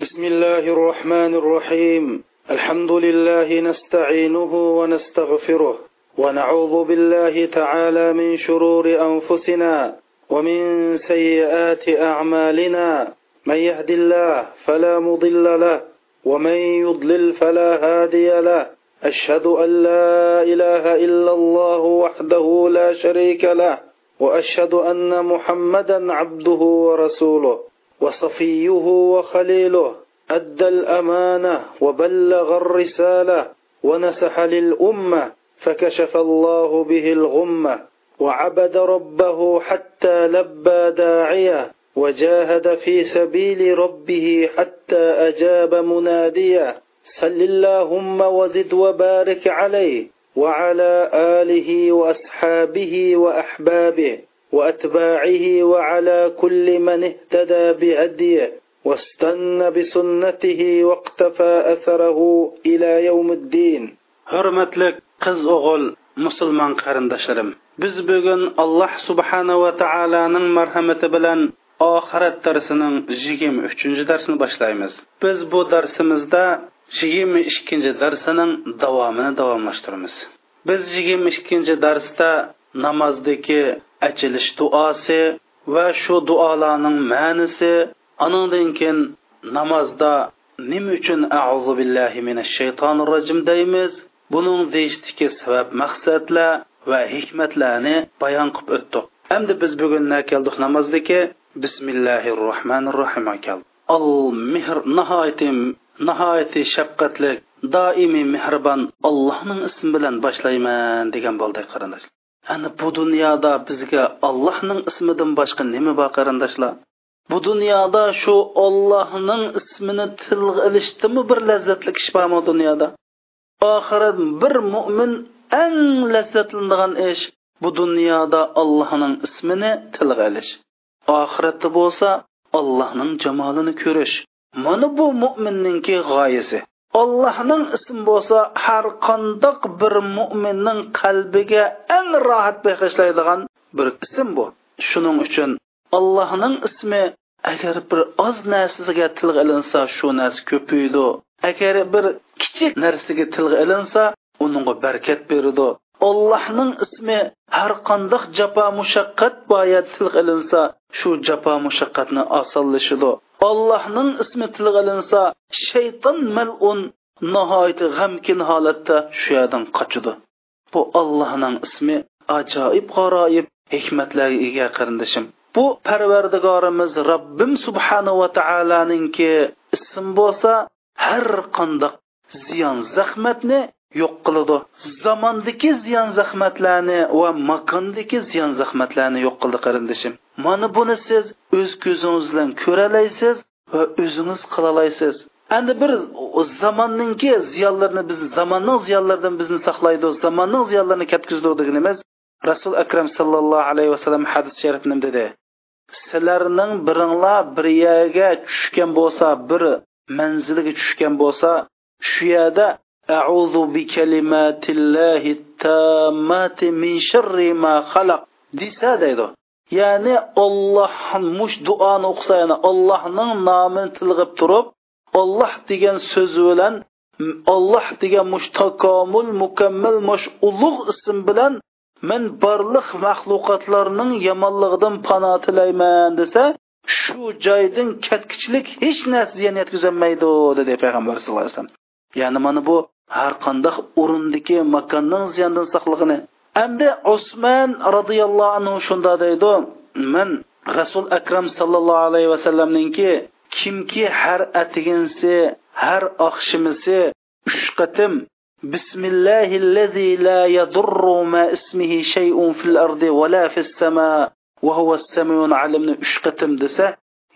بسم الله الرحمن الرحيم. الحمد لله نستعينه ونستغفره ونعوذ بالله تعالى من شرور أنفسنا ومن سيئات أعمالنا. من يهد الله فلا مضل له ومن يضلل فلا هادي له. أشهد أن لا إله إلا الله وحده لا شريك له وأشهد أن محمدا عبده ورسوله. وصفيه وخليله أدى الأمانة وبلغ الرسالة ونسح للأمة فكشف الله به الغمة وعبد ربه حتى لبى داعيه وجاهد في سبيل ربه حتى أجاب مناديه صل اللهم وزد وبارك عليه وعلى آله وأصحابه وأحبابه واتباعه وعلى كل من اهتدى بهديه واستنى بسنته واقتفى اثره الى يوم الدين hurmatli qiz o'g'il musulmon qarindoshlarim biz bugun alloh subhanava taoloning marhamati bilan oxirat darsining yigirma uchinchi darsini boshlaymiz biz bu darsimizda yigirma ikkinchi darsining davomini davomlashtiramiz biz yigirma ikkinchi darsda namozdagi achilish duosi va shu duolarning ma'nisi anandan keyin namozda nima uchun auzu billahi minash shaytonir rojim deymiz? Buning deyishdiki sabab maqsadlar va hikmatlarni bayon qilib o'tdik endi biz bugun na keldik namozdagi bismillahi rohmanir rohim keldik al mehr nihoyati nihoyati shafqatli doimiy mehribon allohning ismi bilan boshlayman degan bo'ldi qarindoshlar ana bu dunyoda bizga allohning ismidan boshqa nima bor qarindoshlar? Bu dunyoda shu Allohning ismini tilga ilishdimi bir lazzatli ish bormi dunyoda? Oxirat bir mu'min eng lazzatlanadigan ish bu dunyoda allohning ismini tilga ilish. Oxiratda bo'lsa allohning jamolini ko'rish. Mana bu mu'minningki g'oyasi. Allohning ismi bo'lsa har qandoq bir mo'minning qalbiga eng rohat bag'ishlaydigan bir ism bu. Shuning uchun allohning ismi agar bir oz narsaga tilga ilinsa shu narsa ko'paydi. Agar bir kichik narsaga tilga ilinsa uningga barkat beradi. Allohning ismi har qandoq jafo mushaqqat boyat tilga ilinsa shu jafo mushaqqatni osonlashidi allohning ismi tilga ilinsa shayton malun nihoyat g'amkin holatda shu yerdan qochadi. Bu allohning ismi ajoyib g'aroyib hikmatlarga ega qarindishim. Bu parvardigorimiz robbim subhanava taoloninki ism bo'lsa har qandoq ziyon zahmatni yo'q qiladi. Zamondagi ziyon zahmatlarni va makondagi ziyon zahmatlarni yo'q qildi qarindishim. Mana buni siz o'z ko'zingiz bilan ko'ralaysiz va o'zingiz qilalaysiz. Endi bir zamonninki ziyonlarini biz zamonning ziyonlaridan bizni saqlaydi zamonning ziyonlarini katkizdi deganimiz rasul akram sallallohu alayhi vasallam hadis sharif nim dedi. Sizlarning biringlar bir yerga tushgan bo'lsa bir manziliga tushgan bo'lsa shu yerda a'udhu bi kalimatillahi tammati min sharri ma xalaq desa deydi. Ya'ni olloh mush duoni o'qisa yani ollohning nomini tilg'ib turib olloh degan so'zi bilan olloh degan mush takomul mukammal mush ulug' ism bilan men barliq maxluqotlarning yomonligidan pano tilayman desa shu joydan ketkichlik hech narsa ziyon yetkazolmaydi dedi payg'ambar sallallohu alayhi vasallam. ya'ni mana bu har qanday o'rindagi makonning ziyondan saqlig'ini. Endi usmon roziyallohu anhu shunda deydi men rasul akram sallallohu alayhi vasallamninki kimki har atiginsi har oqshimisi uch qatim bismillahi allazi la yadurru ma ismihi shay'un fil ardi va la fis sama va huwa as-sami'un alimni uch qatim desa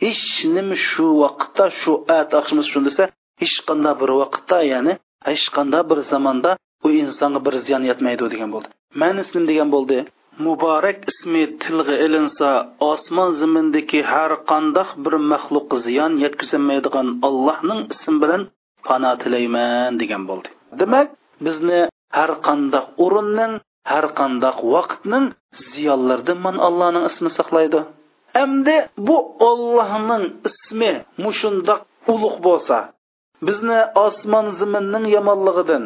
hech nima shu vaqtda shu at oqshimiz uchun desa hech qanday bir vaqtda ya'ni hech qanday bir zamonda u insonga bir ziyon yetmaydi degan bo'ldi. Man ismim degan bo'ldi. Muborak ismi tilga ilinsa osmon zimindagi har qandoq bir maxluqqa ziyon yetkazolmaydigan allohning ismi bilan pano tilayman degan bo'ldi. Demak bizni har qandoq o'rinning har qandoq vaqtning ziyonlaridan man allohning ismi saqlaydi. Endi bu ollohning ismi mushundoq ulug' bo'lsa bizni osmon ziminning yomonligidan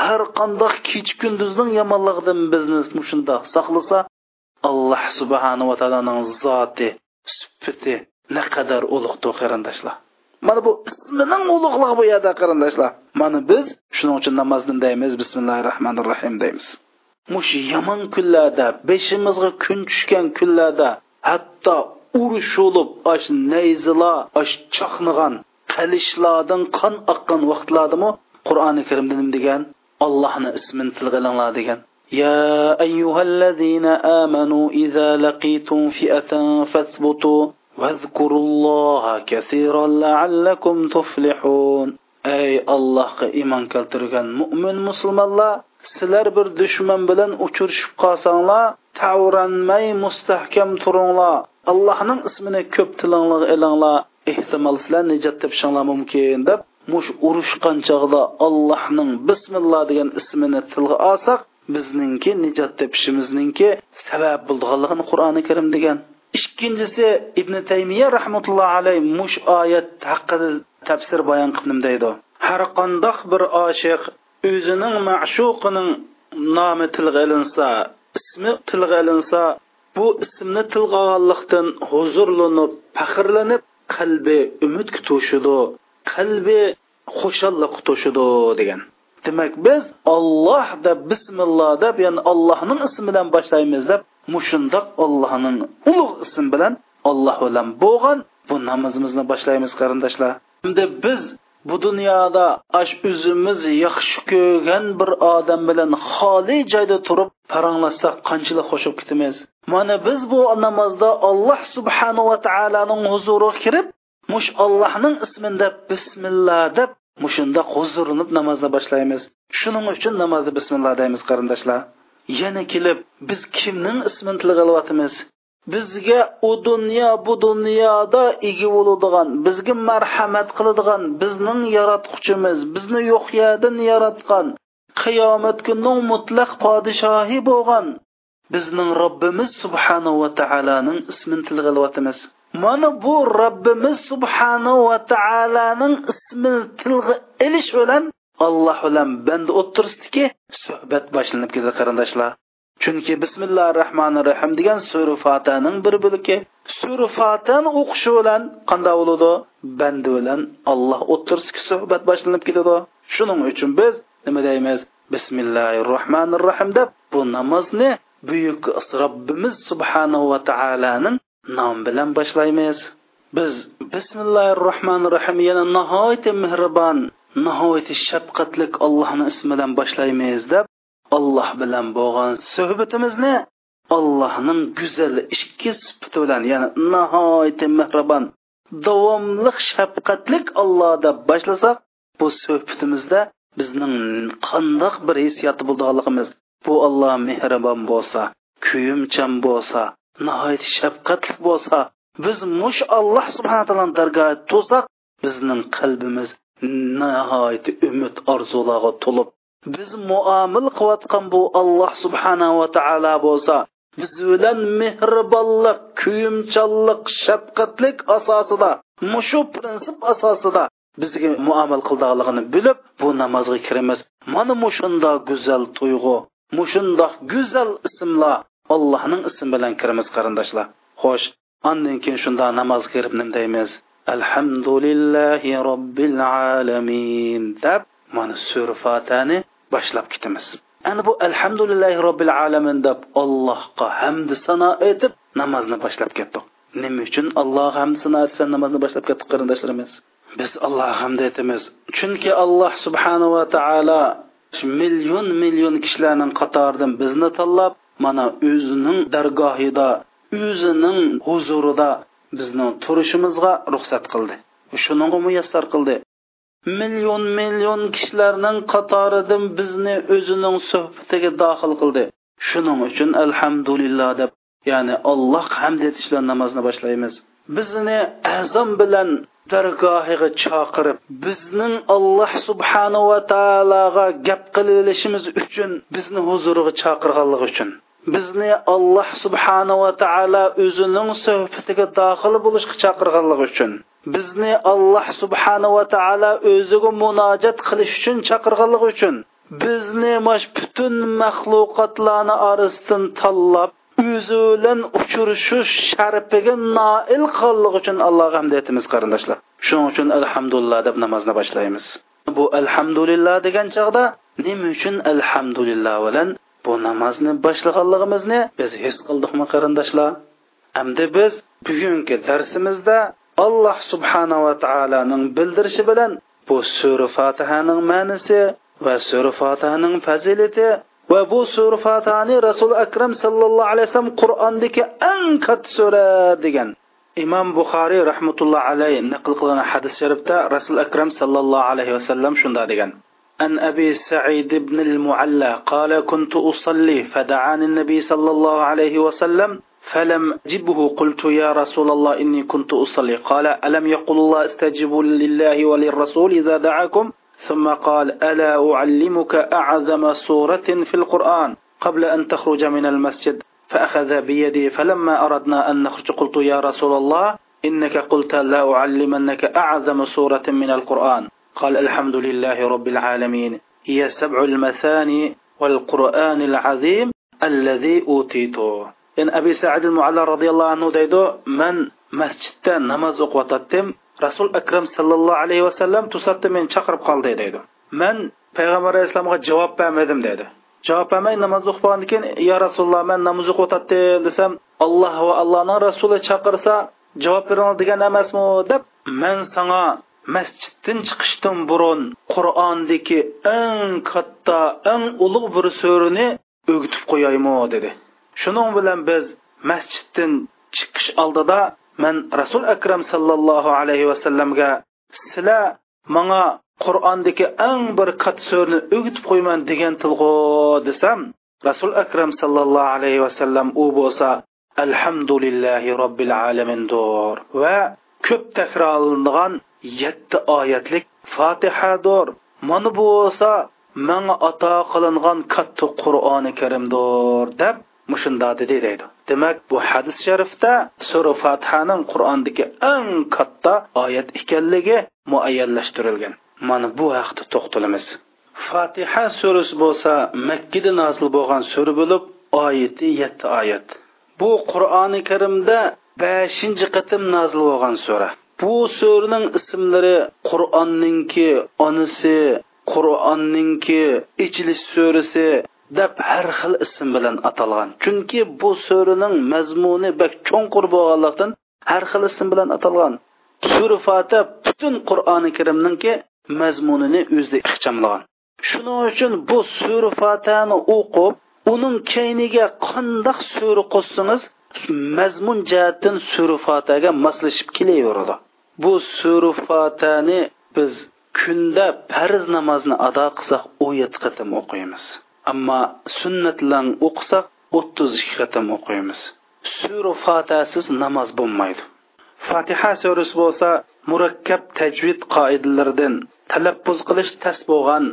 har qandoq kech kunduzning yomonligidan bizni shundoq saqlasa alloh subhanava taoloning zoti sifati naqadar ulug'dir qarindoshlar. Mana bu ismining ulug'ligi bu yerda qarindoshlar. Mana biz shuning uchun namozni deymiz bismillahi rohmanir rohim deymiz. Mush yomon kunlarda beshimizga kun tushgan kunlarda hatto urush bo'lib osh nayzilar osh chaqnig'an qalishlardan qon oqqan vaqtlardami qur'oni karimda nima degan allohni ismini tilga ilinglar degan يا أيها الذين آمنوا إذا لقيتم فئة فاثبتوا واذكروا الله كثيرا لعلكم تفلحون أي الله إيمان keltirgan mo'min musulmonlar sizlar bir dushman bilan uchrashib qolsanglar tavranmay mustahkam turinglar allohning ismini ko'p tilinglar ilinglar ehtimol sizlar nijot topishinglar mumkin deb mush urushgan chog'da allohning bismillah degan ismini tilga olsak bizningki nijot topishimizningki sabab bo'lganligini qur'oni karim degan. Ikkinchisi ibn taymiya rahmatullohi alayhi mush oyat haqida tafsir bayon qildim deydi. Har qandoq bir oshiq o'zining ma'shuqining nomi tilga ilinsa ismi tilga ilinsa bu ismni tilga olganlikdan huzurlanib faxrlanib qalbi umid kutishidi qalbi xushallik kutishidi degan. Demak biz olloh deb bismillah deb ya'ni allohning ismi bilan boshlaymiz deb mushundoq allohning ulug' ism bilan olloh bilan bo'lgan bu namozimizni boshlaymiz qarindoshlar. Endi biz bu dunyoda ash o'zimiz yaxshi ko'rgan bir odam bilan xoli joyda turib paranglashsak qanchalik qo'shib ketamiz? Mana biz bu namozda alloh subhanava taoloning huzuriga kirib mush allohning ismida bismillah deb mushunda huzurlanib namozni boshlaymiz. Shuning uchun namozni bismillah deymiz qarindoshlar. Yana kelib biz kimning ismini tilga olyapmiz? Bizga u dunyo bu dunyoda ega bo'ladigan bizga marhamat qiladigan bizning yaratquchimiz bizni yo'q yerdan yaratgan qiyomat kunining mutlaq podshohi bo'lgan bizning robbimiz subhanahu va taoloning ismini tilga olyapmiz mana bu robbimiz subhanahu va taoloning ismini tilga ilish bilan alloh bilan banda o'tirisidiki suhbat boshlanib ketadi qarindoshlar. Chunki bismillahi rohmanir rohim degan sura fotaning bir bo'ligi sura fotani o'qishi bilan qanday bo'ladi? Banda bilan alloh o'tirisidagi suhbat boshlanib ketadi. Shuning uchun biz nima deymiz? Bismillahi rohmanir rohim deb bu namozni buyuk robbimiz subhanahu va taolaning nom bilan boshlaymiz. Biz bismillahi rohmanir rohim yana nihoyatda mehribon nihoyatda shafqatlik allohni ismi bilan boshlaymiz deb alloh bilan bo'lgan suhbatimizni allohning go'zal ikki sifati bilan ya'ni nihoyatda mehribon davomli shafqatlik olloh deb boshlasak bu suhbatimizda bizning qandoq bir hissiyoti bo'lganligimiz bu olloh mehribon bo'lsa kuyimchan bo'lsa nihoyat shafqatli bo'lsa biz mush alloh subhana taoloni dargohiga to'sak bizning qalbimiz nihoyat umid orzularga to'lib biz muomil qilayotgan bu alloh subhanava taolo bo'lsa biz bilan mehribonlik kuyimchanlik shafqatlik asosida mushu prinsip asosida bizga muomil qildiligini bilib bu namozga kiramiz. Mana mushunda go'zal tuyg'u mushundoq go'zal ismlar allohning ismi bilan kiramiz qarindoshlar. Xo'sh andan keyin shunda namozga kirib nim deymiz? Alhamdulillahi robbil alamin deb mana sura fatani boshlab ketamiz. Ana bu alhamdulillahi robbil alamin deb allohga hamd sano aytib namozni boshlab ketdik. Nima uchun alloh hamd sano aytsa namozni boshlab ketdik qarindoshlarimiz? Biz allohga hamd aytamiz. Chunki alloh subhanava taolo million million kishilarning qatoridan bizni tanlab mana o'zining dargohida o'zining huzurida bizning turishimizga ruxsat qildi. Shunga muyassar qildi. Million million kishilarning qatoridan bizni o'zining suhbatiga daxil qildi. Shuning uchun alhamdulillah deb ya'ni alloh hamd etish bilan namozni boshlaymiz. Bizni azon bilan dargohiga chaqirib bizning alloh subhanava taologa gap qilishimiz uchun bizni huzuriga chaqirganligi uchun. Bizni alloh subhanava taolo o'zining suhbatiga dohil bo'lishga chaqirganligi uchun bizni alloh subhanava taolo o'ziga munojat qilish uchun chaqirganligi uchun bizni mash butun maxluqotlarni orasidan tanlab o'zi bilan uchrashish sharafiga noil qilganligi uchun allohga hamd aytamiz qarindoshlar. Shuning uchun alhamdulillah deb namozni boshlaymiz. Bu alhamdulillah degan chog'da nima uchun alhamdulillah bilan bu namozni boshlaganligimizni biz his qildikmi qarindoshlar? Hamda biz bugungi darsimizda alloh subhanava taoloning bildirishi bilan bu sura fotihaning ma'nisi va sura fotihaning fazilati va bu sura fotihani rasul akram sallallohu alayhi vasallam qur'ondagi eng katta sura degan imom buxoriy rahmatullohi alayhi naql qilgan hadis sharifda rasul akram sallallohu alayhi vasallam shunday degan. عن أبي سعيد بن المعلى قال كنت أصلي فدعاني النبي صلى الله عليه وسلم فلم أجبه. قلت يا رسول الله إني كنت أصلي. قال ألم يقل الله استجيبوا لله وللرسول إذا دعاكم؟ ثم قال ألا أعلمك أعظم سورة في القرآن قبل أن تخرج من المسجد؟ فأخذ بيدي فلما أردنا أن نخرج قلت يا رسول الله إنك قلت لا أعلمنك أعظم سورة من القرآن. قال الحمد لله رب العالمين هي السبع المثاني والقرآن العظيم الذي أوتيته. إن أبي سعد المعلى رضي الله عنه ديدو من مسجد نماز وقتتم رسول أكرم صلى الله عليه وسلم تصدت من شقرب قال ديدو من پیغمبر اسلام کا جواب پا مدم جواب پا میں نماز اخ پاند کن رسول الله من نماز اخ اتت دسم الله و اللہ نا رسول چاکرسا جواب پر رنال دیگا دب من سنگا masjiddan chiqishdan burun qur'ondagi eng katta eng ulug' bir surani o'gitib qo'yaymi dedi. Shuning bilan biz masjiddan chiqish oldida man rasul akram sallallohu alayhi vasallamga sizlar manga qur'ondagi eng bir katta so'rni o'gitib qo'yman degan tilg'o desam rasul akram sallallohu alayhi vasallam u bo'lsa alhamdulillahi robbil alamindur va ko'p takrorlanadigan yetti oyatlik fotihadir mana bu bo'lsa manga ato qilingan katta qur'oni karimdir deb mushunda dedi deydi. Demak bu hadis sharifda sura fotihaning qur'ondagi eng katta oyat ekanligi muayyanlashtirilgan mana bu haqda to'xtalamiz. Fotiha surasi bo'lsa makkada nozil bo'lgan sura bo'lib oyati yetti oyat. Bu qur'oni karimda beshinchi qatim nozil bo'lgan sura. Bu suraning ismlari qur'onninki onasi qur'onninki ichilish surasi deb har xil ism bilan atalgan. Chunki bu suraning mazmuni bak cho'nqur bo'lganlikdan har xil ism bilan atalgan. Sura fatiha butun qur'oni karimninki mazmunini o'zida ixchamlagan. Shuning uchun bu sura fatihani o'qib uning keyniga qandoq sura qo'shsangiz mazmun jihatdan sura fotihaga moslashib kelaveradi. Bu surfatani biz kunda farz namozni ado qilsak u yetti qatim o'qiymiz. Ammo sunnat bilan o'qisak o'ttiz ikki qatim o'qiymiz. Sura fatasiz namoz bo'lmaydi. Fatiha surasi bo'lsa murakkab tajvid qoidalaridan talaffuz qilish tas bo'lgan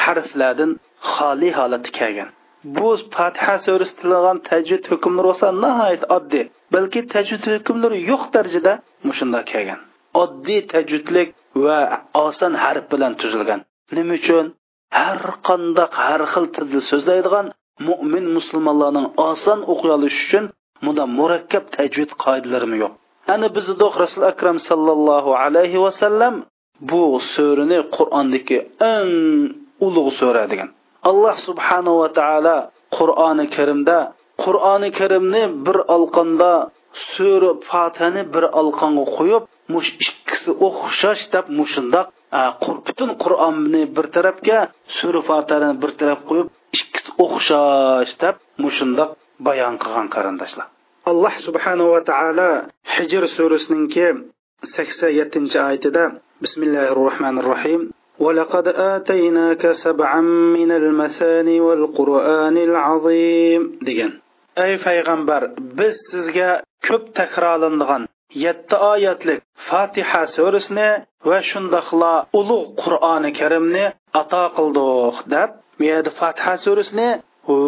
harflardan xoli holatda kelgan. Bu fatiha surasi tilgan tajvid hukmlari bo'lsa nihoyat oddiy balki tajvid hukmlari yo'q darajada mushunda kelgan. Oddiy tajvidlik va oson harf bilan tuzilgan. Nima uchun? Har qandoq har xil tilda so'zlaydigan mo'min musulmonlarning oson o'qiy olishi uchun bunda murakkab tajvid qoidalarimi yo'q. Ana bizni rasul akram sallallohu alayhi vasallam bu surani qur'ondagi eng ulug' sura degan. Alloh subhanava taolo qur'oni karimda qur'oni karimni bir olqonda sura fatihani bir olqonga qo'yib mush ikkisi o'xshash deb mushundoq butun qur'onni bir tarafga sura fatihani bir taraf qo'yib ikkisi o'xshash deb mushundoq bayon qilgan qarindoshlar alloh subhanava taolo hijr surasininki sakson yettinchi oyatida bismillahi rohmanir rohim ولقد آتيناك سبعا من المثاني والقرآن العظيم degan ey payg'ambar biz sizga ko'p takrorlanadigan yetti oyatlik fotiha surasini va shundoqla ulug' qur'oni karimni ato qildik deb bu fatiha fotiha surasini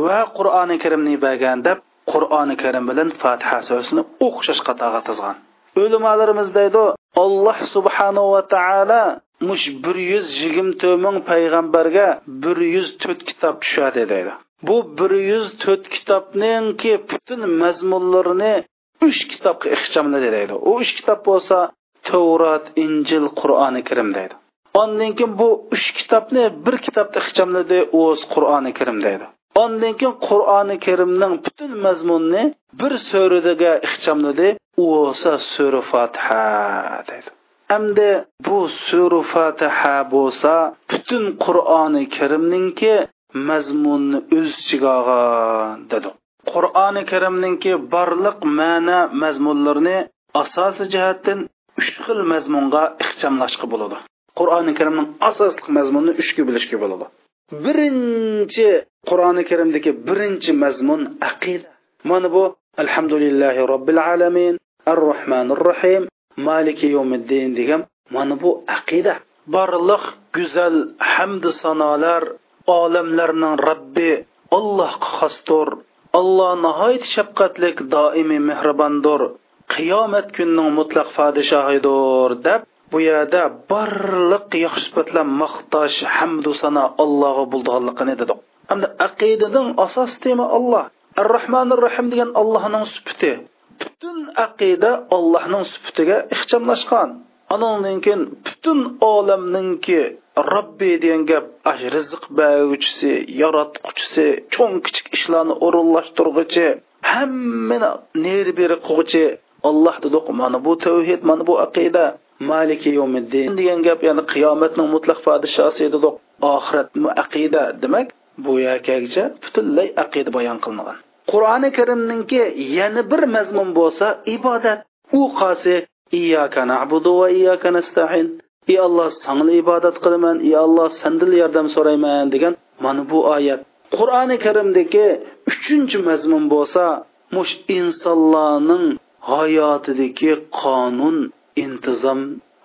va qur'oni karimni bergan deb qur'oni karim bilan fotiha surasini o'xshash qatorga tizgan. Deydi alloh subhanahu va taolo mush bir yuz yigirma to'rt ming payg'ambarga bir yuz to'rt kitob tushadi deydi. Bu bir yuz to'rt kitobninki butun mazmunlarini uch kitobga ixchamladi deydi. U uch kitob bo'lsa tavrat injil qur'oni karim deydi. Ondan keyin bu uch kitobni bir kitobda ixchamladi o'z qur'oni karim deydi. Ondan keyin qur'oni karimning butun mazmunini bir so'ridaga ixchamladi u bo'lsa sura fotiha deydi. Hamda bu sura fotiha bo'lsa butun qur'oni karimninki mazmunni o'z ichiga olgan dedi. Qur'oni karimninki barliq ma'na mazmunlarini asosiy jihatdan uch xil mazmunga ixchamlashga bo'ladi. Qur'oni karimning asosli mazmunini uchga bo'lishga bo'ladi. Birinchi qur'oni karimdagi birinchi mazmun aqida. Mana bu alhamdulillahi robbil alamin ar rohmanir rohim maliki yawmiddin degan mana bu aqida. Barliq go'zal hamdu sanolar olamlarning robbi allohga xosdir alloh nihoyat shafqatlik doimiy mehribondir qiyomat kunining mutlaq podshohidir deb bu yerda barliq yaxshi sifatlar maqtash hamdu sano allohga bo'lganligini dedik hamda aqidaning asos tema olloh ar rohmanir rohim degan allohning sifati butun aqida allohning sifatiga ixchamlashgan. Anandan keyin butun olamninki robbi degan gap rizq beruvchisi yaratquchisi cho'ng kichik ishlarni o'rinlashtirg'ichi hammani neri beri qilg'uchi alloh dedik mana bu tavhid mana bu aqida maliki yomiddin degan gap ya'ni qiyomatning mutlaq podshosi dedik oxirat aqida demak bu yakagcha butunlay aqida bayon qilingan. Qur'oni karimninki yana bir mazmun bo'lsa ibodat. U qasi iyyaka na'budu va iyyaka nasta'in ey alloh sanla ibodat qilaman. Ey alloh sandil yordam so'rayman degan mana bu oyat. Qur'oni karimdagi uchinchi mazmun bo'lsa mush insonlarning hayotidagi qonun intizom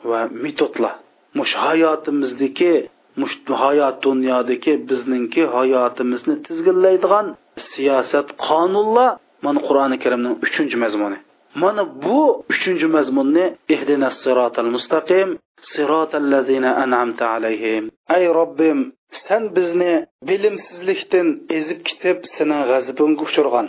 va metodlar. Mush hayotimizdagi mush hayot dunyodagi bizningki hayotimizni tizginlaydigan siyosat qonunlar mana qur'oni karimning uchinchi mazmuni. Mana bu uchinchi mazmunni ihdinas sirotal mustaqim sirotallazina an'amta alayhim. Ay robbim sen bizni bilimsizlikdan ezib ketib sening g'azabingga uchirgan.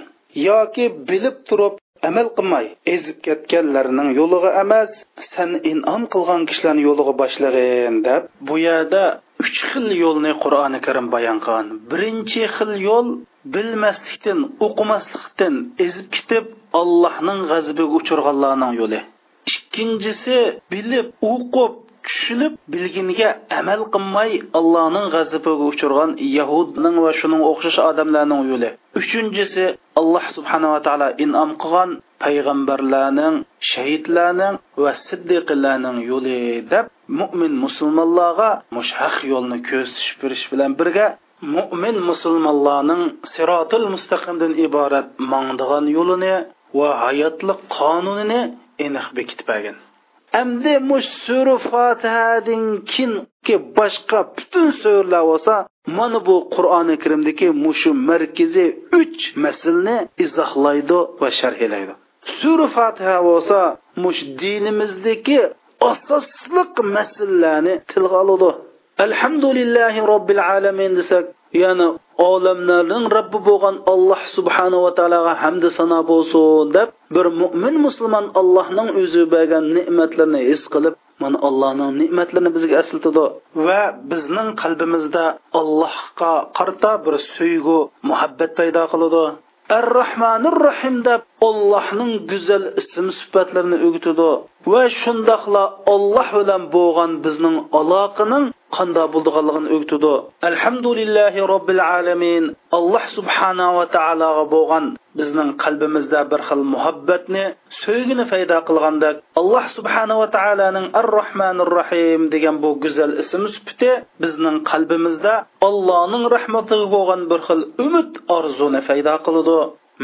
Yoki bilib turib amal qilmay ezib ketganlarning yo'lig'i emas san inom qilgan kishilarni yo'lig'i boshlag'in deb bu yerda uch xil yo'lni qur'oni karim bayon qilgan. Birinchi xil yo'l bilmaslikdan o'qimaslikdan ezib ketib allohning g'azabiga uchirganlarning yo'li. Ikkinchisi bilib o'qib tushunib bilginiga amal qilmay allohning g'azabiga uchirgan yahudning va shuning o'xshash odamlarning yo'li. Uchinchisi alloh subhanava taolo inom qilgan payg'ambarlarning shahidlarning va siddiqlarning yo'li deb mo'min musulmonlarga mushhaq yo'lni ko'rsatish berish bilan birga mo'min musulmonlarning sirotil mustaqimdan iborat mangdigan yo'lini va hayotlik qonunini aniq bekitib bergan endi mush sura fotihadan keyingi boshqa butun suralar bo'lsa mana bu qur'oni karimdagi mushu markaziy uch masalni izohlaydi va sharhlaydi. Sura fotiha bo'lsa mush dinimizdagi asosliq masalalarni tilga oladi. Alhamdulillahi robbil alamin desak ya'ni olamlarning robbi bo'lgan alloh subhanahu va taologa hamdi sano bo'lsin deb bir mo'min musulmon allohning o'zi bergan ne'matlarni his qilib mana allohning ne'matlarini bizga eslatadi va bizning qalbimizda allohga qarta bir suygu muhabbat paydo qiladi. Ar rohmanir rohim deb allohning go'zal ism sifatlarini o'gitadi va shundoqla olloh bilan bo'lgan bizning aloqaning qanda bo'lganligini o'gitadi alhamdulillahi robbil alamin. Alloh subhanahu va taologa bo'lgan bizning qalbimizda bir xil muhabbatni so'ygini paydo qilgandek alloh subhanahu va taoloning ar rohmanir rohim degan bu go'zal ism sufiti bizning qalbimizda allohning rahmatiga bo'lgan bir xil umid orzuni paydo qiladi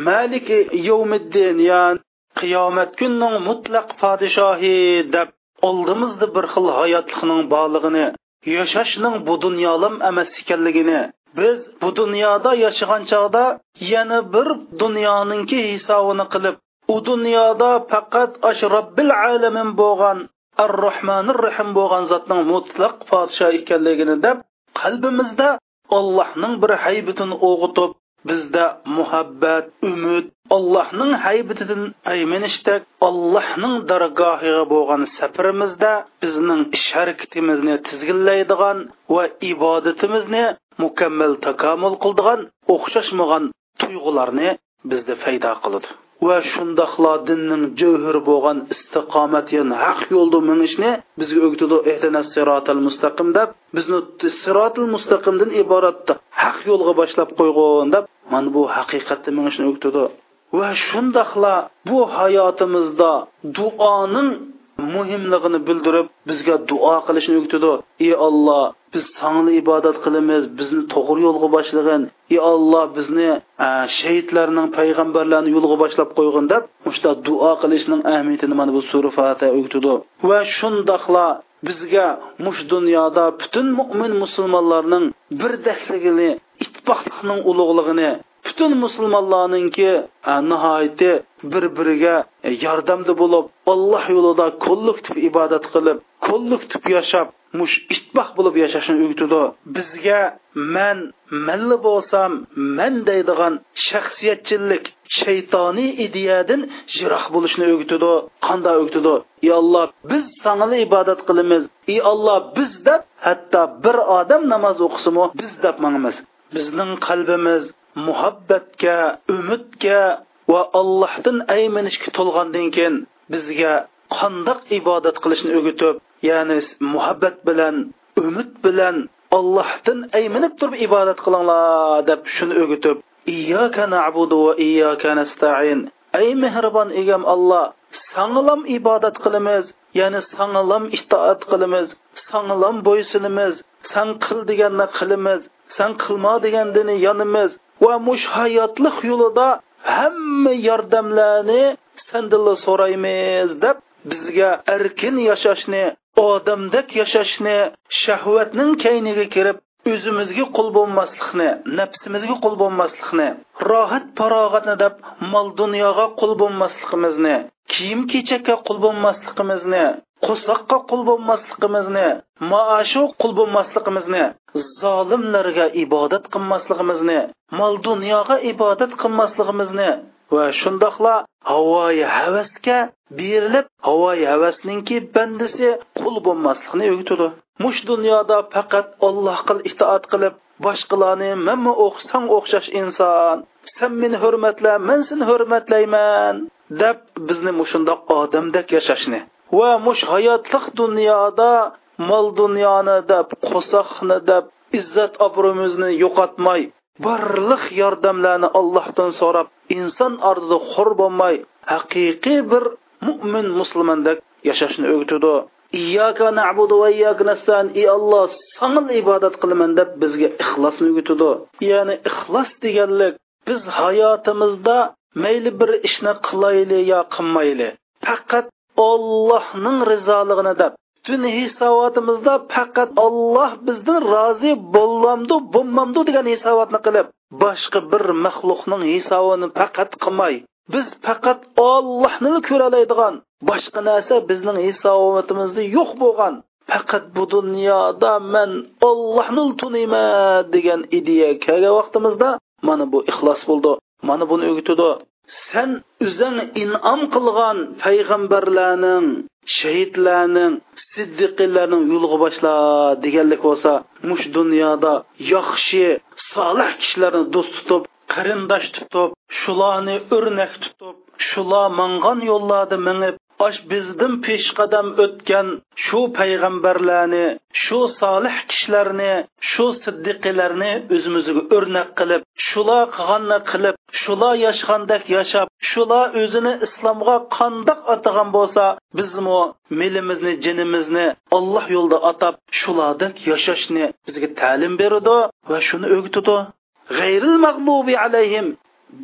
maliki yovmiddin ya'ni qiyomat kunning mutlaq podshohi deb oldimizda bir xil hayotlikning borlig'ini yashashning bu dunyolim emas ekanligini biz bu dunyoda yashagan chog'da yana bir dunyoninki hisobini qilib u dunyoda faqat ash robbil alamin bo'lgan ar rohmanir rahim bo'lgan zotning mutlaq podsho ekanligini deb qalbimizda allohning bir haybitini o'g'itib bizda muhabbat umid allohning haybitidan aymanishdek allohning dargohiga bo'lgan safarimizda bizning ish harakatimizni tizginlaydigan va ibodatimizni mukammal takomil qildigan o'xshashmagan tuyg'ularni bizda paydo qiladi. Va shundoqla dinning jawhiri bo'lgan istiqomat yani haq yo'lda minishni bizga o'gitadi ehtinas sirotil mustaqim deb bizni sirotil mustaqimdan iborat haq yo'lga boshlab qo'yg'in deb mana bu haqiqatda shuni o'rgatadi va shundoqla bu hayotimizda duoning muhimligini bildirib bizga duo qilishni o'rgatadi ey olloh biz sanga ibodat qilamiz bizni to'g'ri yo'lga boshlagin ey olloh bizni e, shahidlarning payg'ambarlarni yo'lga boshlab qo'ygin deb shunda duo qilishning ahamiyatini mana bu sura fatiha o'rgatadi va shundoqla bizga mush dunyoda butun mo'min musulmonlarning birdakligini ittifoqlikning ulug'lig'ini butun musulmonlarninki e, nihoyatda bir biriga yordamda bo'lib alloh yo'lida kollektiv ibodat qilib kollektiv yashab mush ittifoq bo'lib yashashni o'rgatadi bizga man manli bo'lsam man deydigan shaxsiyatchilik shaytoniy ideyadan jiroq bo'lishni o'rgatadi qanday o'rgatadi ey alloh biz sanga ibodat qilamiz. Ey alloh biz deb hatto bir odam namoz o'qisimi biz deb mangimiz bizning qalbimiz muhabbatga umidga va allohdan ayminishga to'lgandan keyin bizga qandoq ibodat qilishni o'rgatib ya'ni muhabbat bilan umid bilan allohdan ayminib turib ibodat qilinglar deb shuni o'rgatib iyyaka na'budu va iyyaka nasta'in. Ey mehribon egam alloh sangalam ibodat qilamiz ya'ni sangalam itoat qilamiz sangalam bo'ysunimiz san qil deganni qilamiz san qilma degandini yonimiz va mush hayotlik yo'lida hamma yordamlarni sandilla so'raymiz deb bizga erkin yashashni odamdek yashashni shahvatning kayniga kirib o'zimizga qul bo'lmaslikni nafsimizga qul bo'lmaslikni rohat farog'atni deb mol dunyoga qul bo'lmasligimizni kiyim kechakka qul bo'lmasligimizni qo'soqqa qul bo'lmasligimizni maoshu qul bo'lmasligimizni zolimlarga ibodat qilmasligimizni mol dunyoga ibodat qilmasligimizni va shundoqla havoyi havasga berilib havoyi havasninki bandisi qul bo'lmaslikni o'rgatadi mush dunyoda faqat allohga itoat qilib boshqalarni manmi o'qisang o'xshash inson sen meni hurmatla men seni hurmatlayman deb bizni mushundoq odamdek yashashni. Va mush hayotliq dunyoda mol dunyoni deb qo'soqni deb izzat obro'mizni yo'qotmay barliq yordamlarni allohdan so'rab inson ardida xur bo'lmay haqiqiy bir mo'min musulmondek yashashni o'rgatadi iyyaka na'budu va iyyaka nastain. Ey alloh sanga ibodat qilaman deb bizga ixlosni o'rgatadi ya'ni ixlos deganlik biz hayotimizda mayli bir ishni qilayli yo qilmayli faqat ollohning rizoligini deb. Butun hisobotimizda faqat olloh bizdan rozi bo'lamdu bo'lmamdu degan hisobotni qilib boshqa bir maxluqning hisobini faqat qilmay biz faqat ollohni ko'ralaydigan boshqa narsa bizning hisobotimizda yo'q bo'lgan faqat bu dunyoda man ollohni tuniyman degan ideya kelgan vaqtimizda mana bu ixlos bo'ldi mana buni o'gitidi sen o'zing inom qilgan payg'ambarlarning shahidlarning siddiqillarning yo'lga boshla deganlik bo'lsa mush dunyoda yaxshi solih kishilarni do'st tutib qarindosh tutib shularni o'rnak tutib shular mangan yo'llarda minib osh bizdan peshqadam o'tgan shu payg'ambarlarni shu solih kishilarni shu siddiqilarni o'zimizga o'rnak qilib shular qilganni qilib shular yashagandek yashab shular o'zini islomga qandoq atagan bo'lsa bizmi milimizni jinimizni olloh yo'lida atab shulardek yashashni bizga ta'lim beradi va shuni o'rgatadi g'ayril mag'lubi alayhim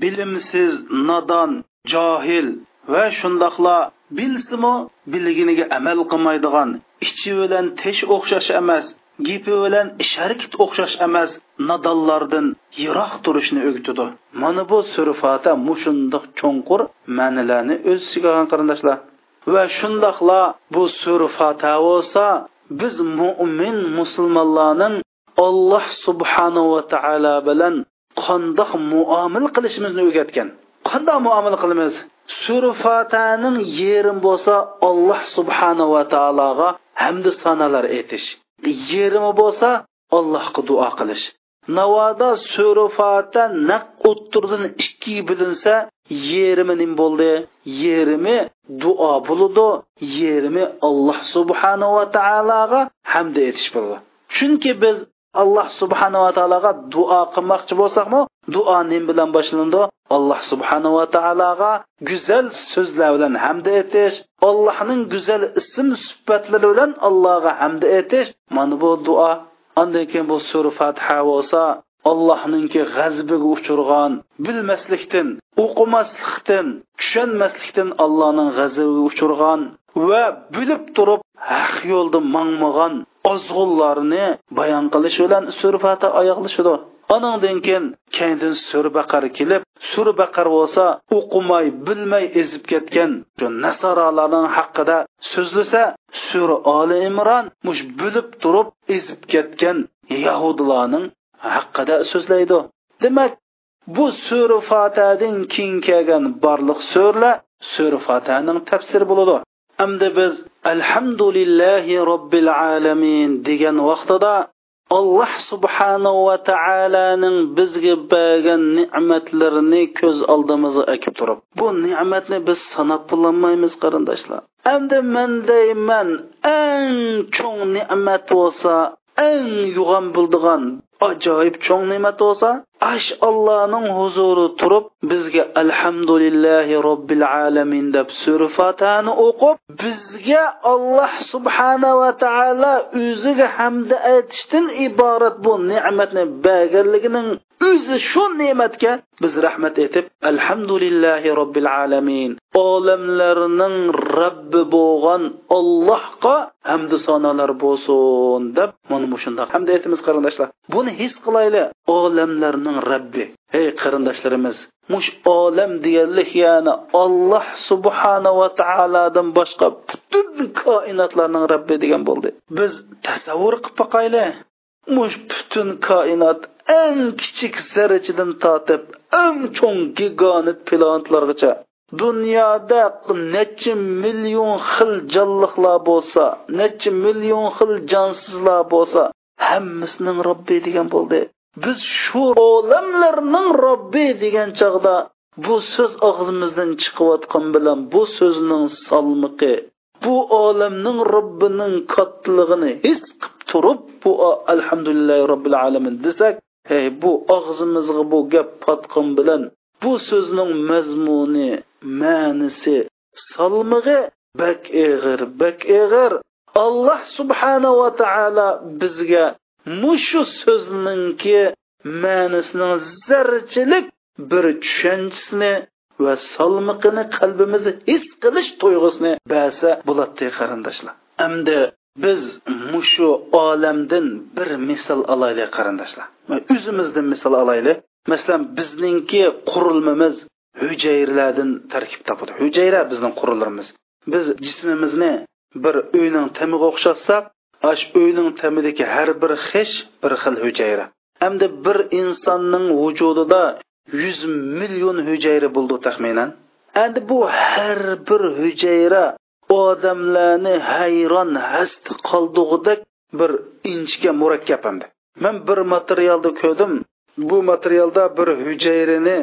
bilimsiz nodon johil va shundoqla bilsimi bilginiga amal qilmaydigan ichi bilan tish o'xshash emas gapi bilan ish harakat o'xshash emas nadollardan yiroq turishni o'gitidi mana bu surfata mushundoq cho'nqur ma'nilarni o'z ichiga olgan qarindoshlar va shundoqla bu surfata bo'lsa biz mo'min musulmonlarning alloh subhanava taolo bilan qandoq muomil qilishimizni o'rgatgan. Qanday muomala qilamiz? Surfataning yerim bo'lsa alloh subhanava taologa hamdu sanolar aytish yerimi bo'lsa allohga duo qilish. Navoda surfata naq o'ttirdan ikki bilinsa yerimi nim bo'ldi? Yerimi duo bo'ludi yerimi alloh subhanava taologa hamd etish bo'ladi chunki biz alloh subhanava taologa duo qilmoqchi bo'lsakmi duo nim bilan boshlandi. Alloh subhanava taologa go'zal so'zlar bilan hamda etish allohning go'zal ism sifatlari bilan allohga hamda etish. Mana bu duo andan keyin bu sura fatiha bo'lsa allohninki g'azbiga uchirgan bilmaslikdan o'qimaslikdan tushunmaslikdan allohning g'azabiga uchirgan va bilib turib haq yo'lda mangmagan ozg'unlarni bayon qilish bilan surfati oyoqlashidi anandan keyin kaydin surbaqar kelib surbaqar bo'lsa o'qimay bilmay ezib ketgan shu nasoralarning haqida so'zlasa sur oli imron mush bilib turib ezib ketgan yahudilarning haqida so'zlaydi. Demak bu sura fotadan keyin kelgan barliq so'rlar sura fotaning tafsiri bo'ladi. Hamda biz alhamdulillahi robbil alamin degan vaqtida alloh subhanahu va taoloning bizga bergan ne'matlarini ko'z oldimizga akib turib bu ne'matni biz sanab bo'lolmaymiz qarindoshlar. Endi man deyman eng cho'ng ne'mat bo'lsa eng yo'g'on bo'ldigan ajoyib cho'ng ne'mat bo'lsa ash allohning huzuri turib bizga alhamdulillahi robbil alamin deb sura fatani o'qib bizga alloh subhanava taolo o'ziga hamda aytishdan iborat bu ne'matni berganligining o'zi shu ne'matga biz rahmat aytib alhamdulillahi robbil alamin. Olamlarning robbi bo'lgan ollohga hamdu sanolar bo'lsin deb mana shundoq hamda aytamiz qarindoshlar. Buni his qilayli olamlarning robbi ey qarindoshlarimiz mush olam deganlik ya'ni olloh subhanava taolodan boshqa butun koinotlarning robbi degan bo'ldi. Biz tasavvur qilib boqayli mush butun koinot eng kichik zarrachadan tortib eng cho'ng giganit planetlargacha dunyoda necha million xil jonliqlar bo'lsa necha million xil jonsizlar bo'lsa hammasining robbi degan bo'ldi. Biz shu olamlarning robbi degan chog'da bu so'z og'zimizdan chiqayotgan bilan bu so'zning salmiqi bu olamning robbining kattaligini his qilib turib bu alhamdulillah robbil alamin desak hey bu og'zimizga bu gap patqan bilan bu so'zning mazmuni ma'nisi salmig'i bak eg'ir bak eg'ir. Alloh subhanava taolo bizga mushu so'zninki ma'nisining zarchilik bir tushanchisini va salmiqini qalbimizni his qilish tuyg'usini basa bo'ladi qarindoshlar. Endi biz mushu olamdan bir misol olaylik qarindoshlar. O'zimizdan misol olaylik. Masalan bizningki qurilmamiz hujayralardan tarkib topadi. Hujayra bizning qurilmamiz. Biz jismimizni bir uyning tamiga o'xshatsak ash uyning tamidagi har bir xish bir xil hujayra. Hamda bir insonning vujudida yuz million hujayra bo'ldi taxminan. Endi bu har bir hujayra odamlarni hayron hast qoldig'idek bir inchga murakkab endi man bir materialda ko'rdim bu materialda bir hujayrani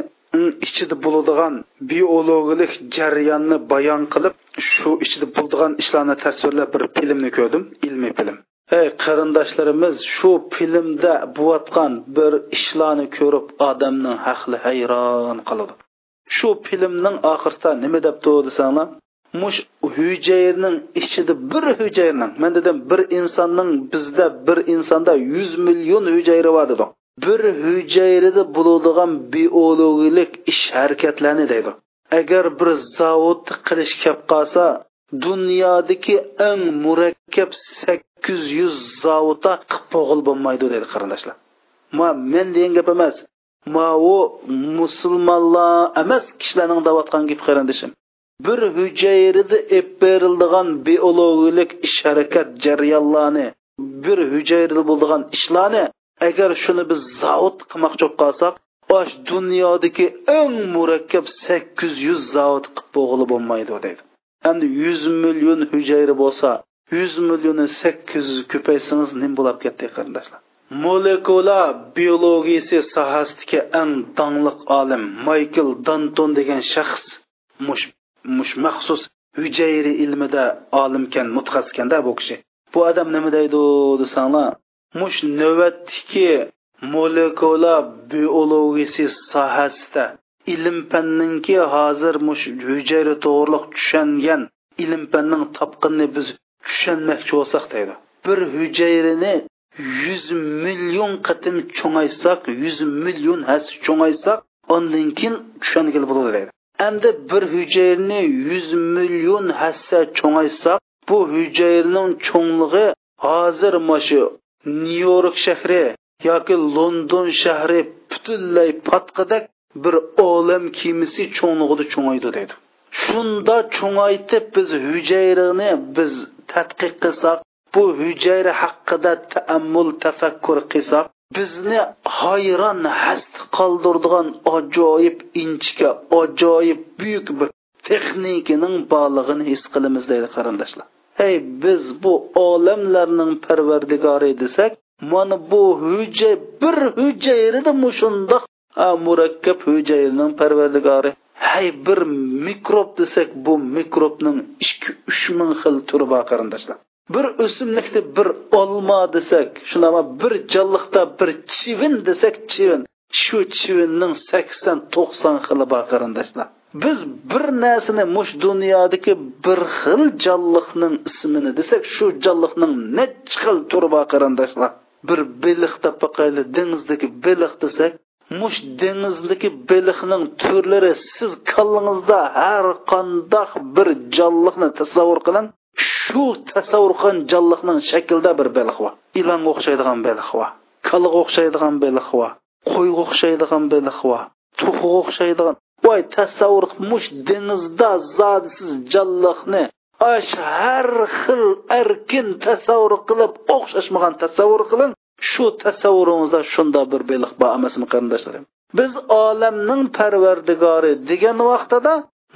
ichida bo'ladigan biologik jarayonni bayon qilib shu ichida bo'ladigan ishlarni tasvirlab bir filmni ko'rdim ilmiy film. Ey qarindoshlarimiz shu filmda bo'layotgan bir ishlarni ko'rib odamning haqli hayron qiladi shu filmning oxirida nima debdi desanglar mush hujayrning ichida bir hujayrning man dedim bir insonning bizda bir insonda yuz million hujayra bor dedi bir hujayrada bo'ladigan biologik ish harakatlarni deydi. Agar bir zavodni qilish kelib qolsa dunyodagi eng murakkab sakkiz yuz zavodda qipog'il bo'lmaydi dedi qarindoshlar. Ma men degan gap emas. Ma u musulmonlar emas kishilarning davotgan gap qarindishim bir hujayrada ep berildigan biologik ish harakat jarayonlarni bir hujayrada bo'ladigan ishlarni agar shuni biz zavod qilmoqchi bo'lib qolsak bosh dunyodagi eng murakkab sakkiz yuz zavod qilib bo'g'ili bo'lmaydi deydi. Hamda yuz million hujayra bo'lsa yuz millionni sakkiz yuz ko'paysangiz nim bo'lib ketdi qarindoshlar molekula biologiyasi sohasidagi eng dongliq olim maykl danton degan shaxs mush mush maxsus hujayri ilmida olimkan mutaxassiskanda bu kishi. Bu odam nima deydi desanglar mush navbatdagi molekula biologiyasi sohasida ilm fanninki hozir mush hujayra to'g'riliq tushungan ilm fanning topqinni biz tushunmoqchi bo'lsak deydi. Bir hujayrani yuz million qatim cho'ngaysak yuz million has cho'ngaysak ondan keyin tushungili bo'ladi deydi. Endi bir hujayrani yuz million hassa cho'ngaysak bu hujayraning cho'nglig'i hozir mana nyu york shahri yoki london shahri butunlay patqidak bir olam kemisi cho'nglig'ida cho'ngaydi deydi. Shunda cho'ngaytib biz hujayrani biz tadqiq qilsak bu hujayra haqida taammul tafakkur qilsak bizni hayron hast qoldirdigan ajoyib inchika ajoyib buyuk bir texnikaning borlig'ini his qilamiz deydi qarindoshlar. Hey biz bu olamlarning parvardigori desak mana bu hujja bir hujayrida mushundoq murakkab hujayraning parvardigori. Hay bir mikrob desak bu mikrobning ikki uch ming xil turi bor qarindoshlar. Bir o'simlikda bir olma desak shunaqa bir jonliqda bir chivin desak chivin. Shu chivinning sakson to'qson xili bor qarindoshlar. Biz bir narsani mush dunyodagi bir xil jonliqning ismini desak shu jonliqning nechi xil turi bor qarindoshlar. Bir beliq tapaqayli dengizdagi beliq desak mush dengizdagi beliqning turlari siz kollingizda har qandoq bir jonliqni tasavvur qiling. Shu tasavvur qilgan jonliqning shaklida bir beliq bor. Ilonga o'xshaydigan beliq bor kalaga o'xshaydigan beliq bor qo'yga o'xshaydigan beliq bor tuxuga o'xshaydigan. Voy tasavvur mush dengizda zodsiz jonliqni ash har xil erkin tasavvur qilib o'xshashmagan tasavvur qiling shu tasavvuringizda shunda bir beliq bor emasmi qarindoshlarim biz olamning parvardigori degan vaqtida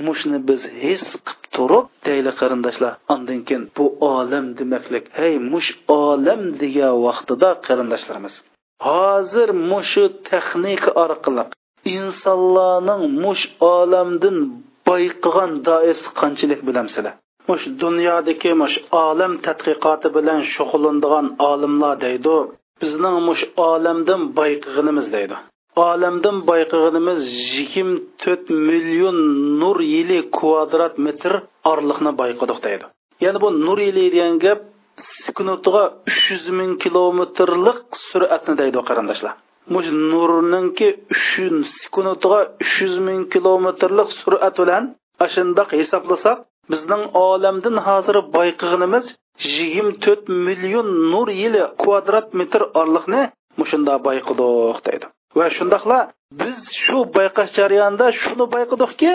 mushni biz his qilib turib deyli qarindoshlar andan keyin bu olam demaklik hey mush olam degan vaqtida qarindoshlarimiz. Hozir mushu texnika orqali insonlarning mush olamdan bayqigan doisi qanchalik bilamsizlar? Mush dunyodagi mush olam tadqiqoti bilan shug'ullanadigan olimlar deydi. Bizning mush olamdan boyqig'inimiz deydi. Olamdan boyqig'inimiz yigirma to'rt million nur yili kvadrat metr orliqni boyqidiq deydi. Ya'ni bu nur yili degan gap sekundiga uch yuz ming kilometrlik suratni deydi qarindoshlar. Mush nurninki sekundiga uch yuz ming kilometrlik surat bilan ashundoq hisoblasak bizning olamdan hozir boyqig'inimiz yigirma to'rt million nur yili kvadrat metr orliqni mushunda bayqidiq deydi. Va shundoqla biz shu bayqash jarayonida shuni bayqidikki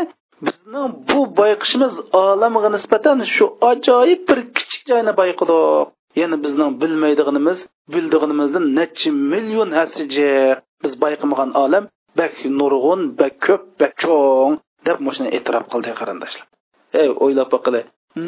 bizning bu bayqishimiz olamga nisbatan shu ajoyib bir kichik joyni bayqidiq ya'ni bizning bilmaydiganimiz bildiganimizdan necha million hasija biz bayqamagan olam bak nurg'un bak ko'p bak cho'ng deb shuni e'tirof qildi qarindoshlar ey o'ylab boqili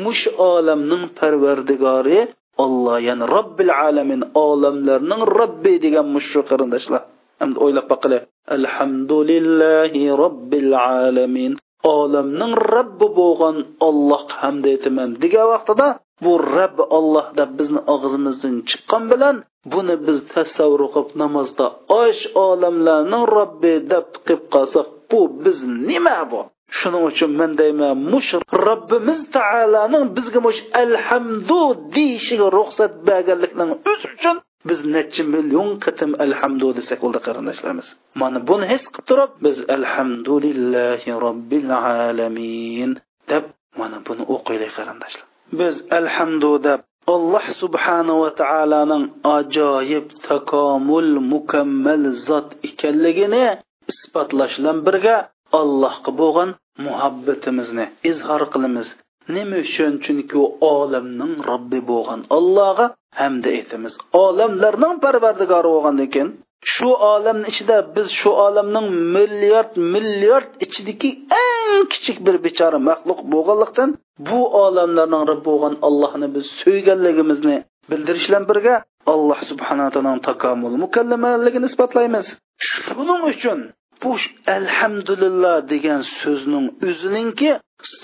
mush olamning parvardigori olloh ya'ni robbil alamin olamlarning robbi degan mushu qarindoshlar. Hamda o'ylab boqili alhamdulillahi robbil alamin. Olamning robbi bo'lgan olloh hamd aytaman. Degan vaqtida bu robb olloh deb bizni og'zimizdan chiqqan bilan buni biz tasavvur qilib namozda osh olamlarning robbi deb qilib qolsak bu biz nima bu? Shuning uchun men deyman mush robbimiz taoloning bizga mush alhamdu deyishiga ruxsat berganlikning o'zi uchun biz necha million qatim alhamdu desak bo'ldi qarindoshlarimiz. Mana buni his qilib turib biz alhamdulillahi robbil alamin deb mana buni o'qiylik qarindoshlar. Biz alhamdu deb alloh subhanava taoloning ajoyib takomul mukammal zot ekanligini isbotlash bilan birga allohga bo'lgan muhabbatimizni izhor qilamiz. Nima uchun? Chunki u olamning robbi bo'lgan allohga hamda aytamiz. Olamlarning parvardigori bo'lgandan keyin shu olamni ichida biz shu olamning milliard milliard ichidagi eng kichik bir bechora maxluq bo'lganlikdan bu olamlarning robbi bo'lgan allohni biz suyganligimizni bildirish bilan birga alloh subhanaa taoloning takomul mukallamaligini isbotlaymiz. Shuning uchun bu alhamdulillah degan so'zning o'zininki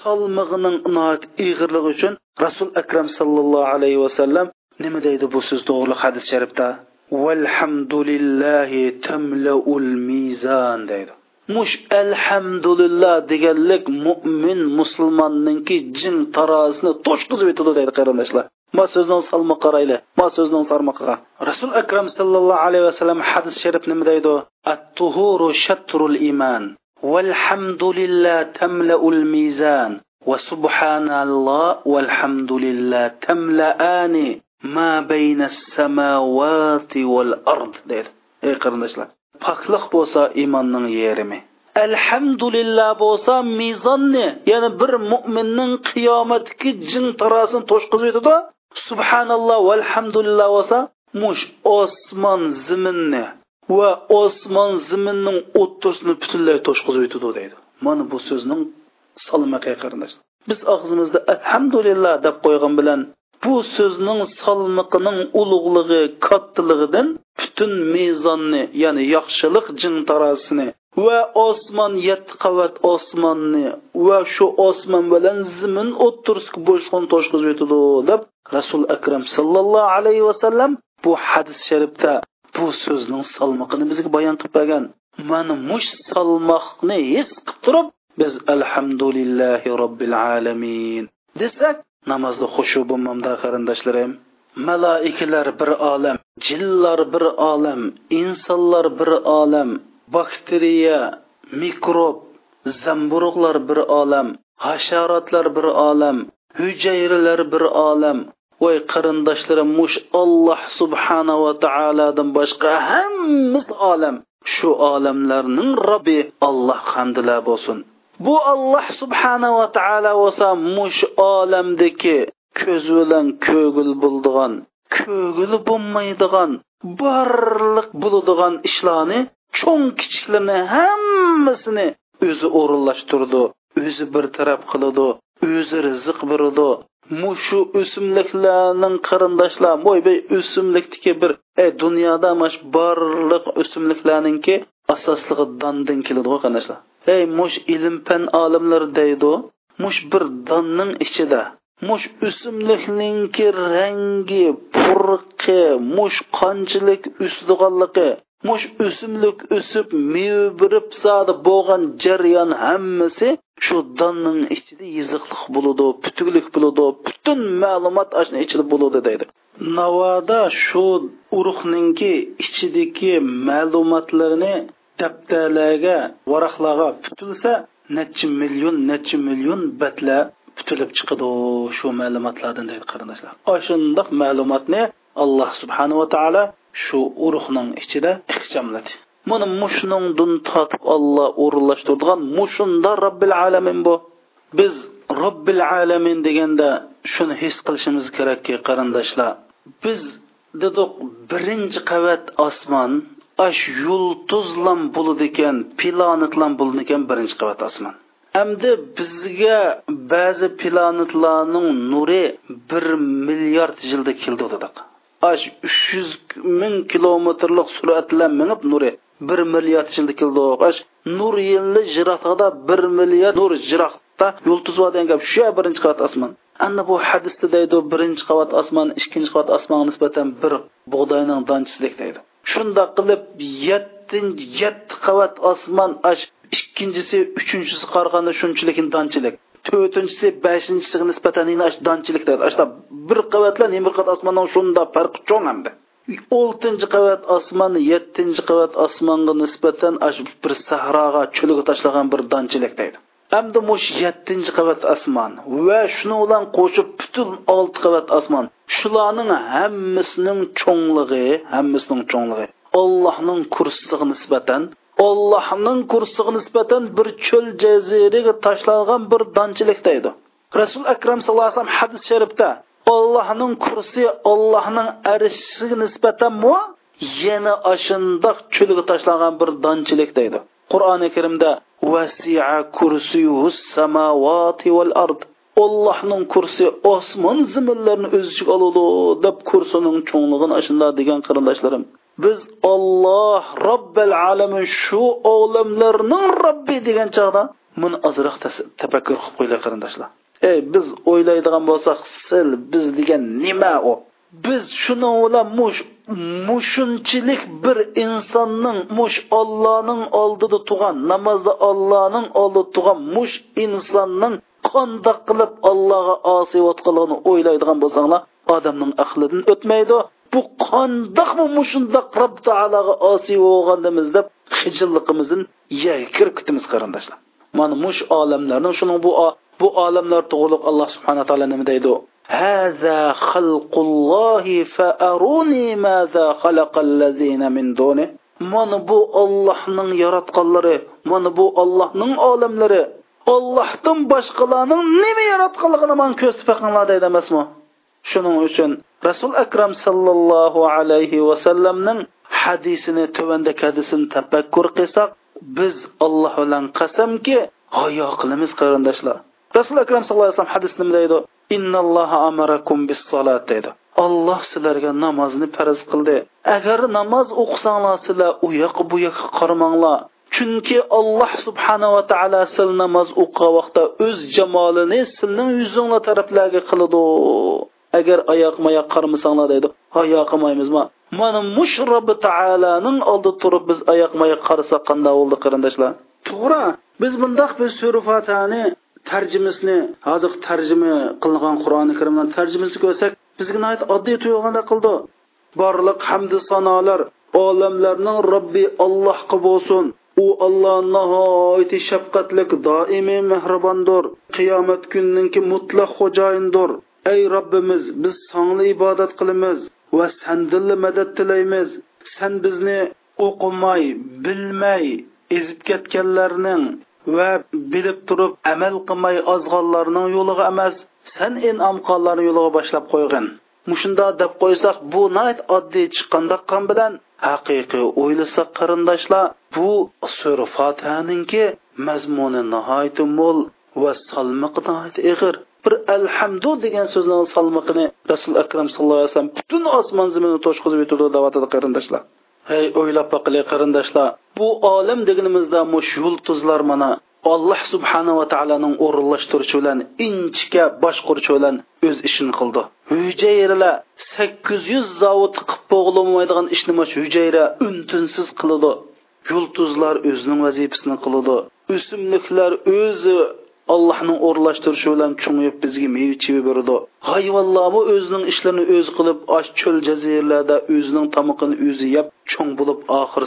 solmig'ining ig'irligi uchun rasul akram sallallohu alayhi vasallam nima deydi bu so'z to'g'ri hadis sharifda? Valhamdulillahi tamlaul mizan deydi. Mush alhamdulillah deganlik mo'min musulmonninki jin tarozini to'shqizib o'tadi deydi qarindoshlar. Ma so'zni salmoq qarayli ma so'zni sarmoqqa rasul akram sallallohu alayhi vasallam hadis sharif nima deydi? At tuhuru shatrul iman. Valhamdulillah tamlaul mizan. Va subhanalloh valhamdulillah tamlaani ma bayna samawati val ard deydi ey qarindoshlar poklik bo'lsa iymonning yerimi alhamdulillah bo'lsa mezonni ya'ni bir mo'minning qiyomatdagi jin tarosini to'shqizib yetadi subhanalloh valhamdulillah bo'lsa mush osmon ziminni va osmon ziminning o'ttirisini butunlay to'shqizib yetadi deydi. Mana bu so'zning salmaqi qarindosh biz og'zimizda alhamdulillah deb qo'ygan bilan bu so'zning salmiqining ulug'lig'i kattaligidan butun mezonni ya'ni yaxshilik jintarasini va osmon yetti qavat osmonni va shu osmon bilan zimin o'ttirsiq bo'shliqni to'shqizib yetadi deb rasul akram sallallohu alayhi vasallam bu hadis sharifda bu so'zning salmoqini bizga bayon qilib bergan mana mush salmoqni his qilib turib biz alhamdulillahi robbil alamin desak namozda xushu bo'lmamda qarindoshlarim malaikalar bir olam jinlar bir olam insonlar bir olam bakteriya mikrob zamburug'lar bir olam hasharotlar bir olam hujayralar bir olam voy qarindoshlarim mush alloh subhanava taolodan boshqa hammasi olam. Shu olamlarning robbi alloh hamdilar bo'lsin. Bu alloh subhanava taolo bo'lsa mush olamdagi ko'z bilan ko'gil bo'ldigan ko'gili bo'lmaydigan barliq bo'ladigan ishlarni cho'ng kichiklarni hammasini o'zi o'rinlashtirdi o'zi bir taraf qiladi o'zi rizq beradi shu o'simliklarning qarindoshlar mo'ybay o'simlikdagi bir e, dunyoda mash barliq o'simliklarninki asosligi dondan keladi qarindoshlar ey mush ilm fan olimlar deydi mush bir donning ichida mush o'simlikninki rangi purqi mush qanchalik o'sdiganligi mush o'simlik o'sib meva berib sodi bo'lgan jarayon hammasi shu donning ichida yiziqliq bo'ladi putuklik bo'ladi butun ma'lumot ashni ichida bo'ladi deydi. Navoda shu urug'ninki ichidagi ma'lumotlarni daftarlarga varaqlarga putilsa necha million necha million batla putilib chiqadi shu ma'lumotlardan deydi qarindoshlar. Shundoq ma'lumotni alloh subhanava taolo shu urug'ning ichida ixchamladi. Buni mushningdin totib olloh o'rinlashtirdigan mushunda robbil alamin bu. Biz robbil alamin deganda shuni his qilishimiz kerakki qarindoshlar. Biz dedik birinchi qavat osmon ash yulduzlam bo'ladi ekan planetlam bo'ladi ekan birinchi qavat osmon. Endi bizga ba'zi planetlarning nuri 1 milliard yilda keldi dedik. Ash uch yuz ming kilometrlik surat bilan minib nuri. Bir milliard yilda keldi nur yilni jiroqda bir milliard nur jiroqda yulduz bor degan gap shu birinchi qavat osmon. Ana bu hadisda deydi birinchi qavat osmon ikkinchi qavat osmonga nisbatan bir bug'doyning donchisidek deydi. Shundoq qilib yettinchi yetti qavat osmon ash ikkinchisi uchinchisi qaraganda shunchalik donchilik. To'rtinchisi beshinchisiga nisbatan donchilik deydi. Ashta bir qavatlar bir qavat osmondan shunda farqi cho'ng hamda oltinchi qavat osmon yettinchi qavat osmonga nisbatan bir sahroga cho'lga tashlagan bir donchilik deydi. Hamda mush yettinchi qavat osmon va shuni bilan qo'shib butun olti qavat osmon. Shularning hammasining cho'ngligi hammasining cho'ngligi allohning kursisiga nisbatan allohning kursiga nisbatan bir cho'l jaziraga tashlangan bir donchilik deydi. Rasul akram sallallohu alayhi vasallam hadis sharifda Allah'ın kursi Allah'ın erişi nispeten mu? Yeni aşındak çülgü taşlanan bir dançilik deydi. Qur'oni karimda vasia kursiyuhu samavati val ard Allah'ın kursi osman zimillerini özçük ichiga deb kursunun çoğunluğun aşında degen qarindoshlarim. Biz Allah Rabbel alemin şu olamlarning Rabbi degen çağda buni ozroq tefekkür qilib qo'ylar qarindoshlar. Ey biz o'ylaydigan bo'lsak sil biz degan nima u? Biz shuni bilan mush mushunchilik bir insonning mush ollohning oldida tug'an namozda ollohning oldida tug'an mush insonning qandoq qilib ollohga osiyotganligini o'ylaydigan bo'lsanglar odamning aqlidan o'tmaydi. Bu qandoqmi mushundoq rob taologa osiy bo'lganimiz deb hijilligimizdan yerga kirib ketamiz qarindoshlar. Mana mush olamlarning shuning bu bu olamlar to'g'liq alloh subhana taolo nima deydi? Haza xalqullohi faaruni maza xalaqallazina min duni. Mana bu ollohning yaratganlari mana bu ollohning olamlari ollohdan boshqalarning nima yaratganligini man ko'rsatib boqinglar deydi emasmi? Shuning uchun rasul akram sallallohu alayhi vasallamning hadisini tuvandagi hadisini tafakkur qilsak biz olloh bilan qasamki hayo qilamiz qarindoshlar. Rasul akram sallallohu alayhi vasallam hadisda nima deydi? Innalloha amarakum bis solat deydi. Olloh sizlarga namozni farz qildi. Agar namoz o'qisanglar sizlar u yoq bu yoqqa qaramanglar chunki alloh subhanava taolo sil namoz o'qigan vaqtda o'z jamolini sizning yuzinglar taraflarga qiladi agar oyoq mayoq qaramasanglar deydi. Oyoqimaymizmi mana mush robbi taoloning oldida turib biz oyoq mayoq qarasak qanday bo'ldi qarindoshlar? To'g'ri. Biz bundoq biz surfatani tarjimasini hozir tarjima qilingan qur'oni karimdan tarjimasini ko'rsak bizga oddiy tuyulgandek qildi. Borliq hamdi sanolar olamlarning robbi allohga bo'lsin. U olloh nihoyatda shafqatlik doimiy mehribondir. Qiyomat kunninki mutlaq xo'jayindir ey robbimiz biz songli ibodat qilamiz va sandilla madad tilaymiz. San bizni o'qimay bilmay ezib ketganlarning va bilib turib amal qilmay ozg'onlarning yo'liga emas san in'om qilganlarning yo'liga boshlab qo'ygin. Mushunda deb qo'ysak bu nayt oddiy chiqqandaqqan bilan haqiqiy o'ylasak qarindoshlar bu sura fotihaninki mazmuni nihoyatda mo'l va salmiqi nihoyat ig'ir. Bir alhamdu degan so'zning salmiqini rasul akram sallallohu alayhi vasallam butun osmon zaminni to'shqizib yutadi deyotadi qarindoshlar. Hey o'ylab boqili qarindoshlar bu olam deganimizda mush yulduzlar mana alloh subhanava taoloning o'rinlashtirishi bilan inchika boshqurishi bilan o'z ishini qildi. Hujayralar sakkiz yuz zavod qilib bo'g'ilmaydigan ishni mush hujayra un tunsiz qiladi. Yulduzlar o'zining vazifasini qiladi. O'simliklar o'zi allohning o'rlashtirishi bilan cho'ngib bizga meva cheva berdi hayvonlarmi o'zining ishlarini o'zi qilib osh cho'l jaziralarda o'zining tomoqini o'zi yeb cho'ng bo'lib oxir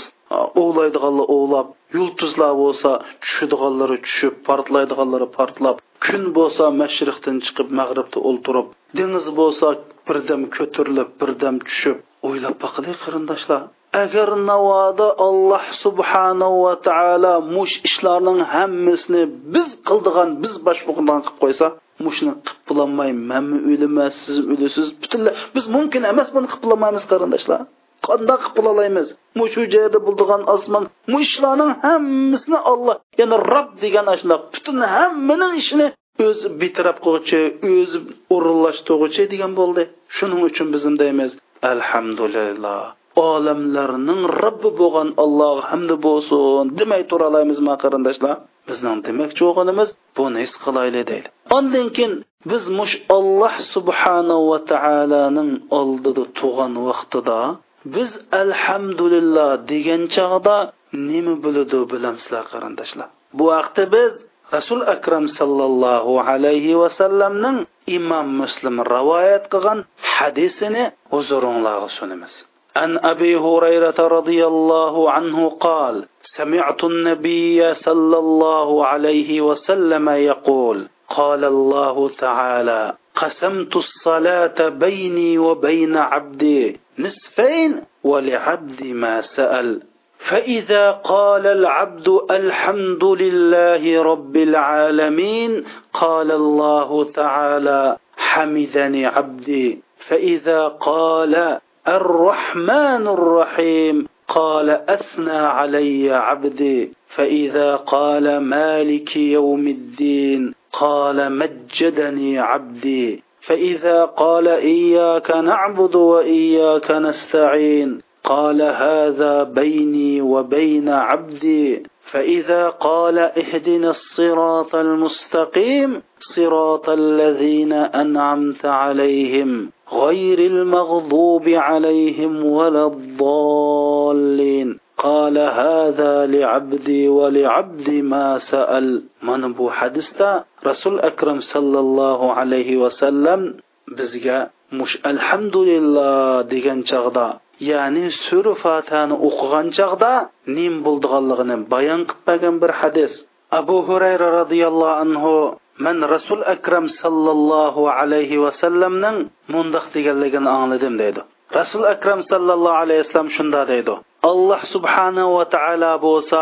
ovlaydiganlar ovlab yulduzlar bo'lsa tushadiganlari tushib portlaydiganlari portlab kun bo'lsa mashriqdan chiqib mag'ribda o'ltirib dengiz bo'lsa birdam ko'tarilib birdam tushib o'ylab boqili qarindoshlar. Agar navoda alloh subhanahu va taolo mush ishlarning hammasini biz qildigan biz boshbuqdan qilib qo'ysa mushni qilib bo'lolmay manmi o'laman siz o'lasiz butunlay biz mumkin emas buni qilib bo'lolmaymiz qarindoshlar. Qandoq qilib bo'lolaymiz mushu joyda bo'ldigan osmon mu ishlarning hammasini olloh ya'ni rob degan shunaqa butun hammaning ishini o'zi bitirab qo'yguchi o'zi o'rinlashtirg'uchi degan bo'ldi. Shuning uchun biz deymiz alhamdulillah. Olamlarning robbi bo'lgan alloh hamdi bo'lsin demay turaolaymizmi qarindoshlar? Bizning demakchi bo'lganimiz buni his qilayli deydi. Ondan keyin biz mush olloh subhanahu va taoloning oldida tug'an vaqtida biz alhamdulillah degan chog'da nima biladi bilamsizlar qarindoshlar? Bu vaqtda biz rasul akram sallallohu alayhi vasallamning imom muslim rivoyat qilgan hadisini huzuringlarga sunamiz. عن أبي هريرة رضي الله عنه قال سمعت النبي صلى الله عليه وسلم يقول قال الله تعالى قسمت الصلاة بيني وبين عبدي نصفين ولعبدي ما سأل. فإذا قال العبد الحمد لله رب العالمين قال الله تعالى حمدني عبدي. فإذا قال الرحمن الرحيم. قال أثنى علي عبدي فإذا قال مالك يوم الدين قال مجدني عبدي. فإذا قال إياك نعبد وإياك نستعين قال هذا بيني وبين عبدي. فإذا قال اهدنا الصراط المستقيم صراط الذين أنعمت عليهم. غير المغضوب عليهم ولا الضالين. قال هذا لعبدي ولعبدي ما سأل. من بو حدثة رسول أكرم صلى الله عليه وسلم. بزجا مش الحمد لله ديغن چغدا. يعني سور فاتحان أوقغان نيم بولدغانلغن بيان قبغان بر حدث أبو هريرة رضي الله عنه man rasul akram sallallohu alayhi vasallamning mundoq deganligini angladim deydi. Rasul akram sallallohu alayhi vasallam shunda deydi. Alloh subhanahu va taolo bo'lsa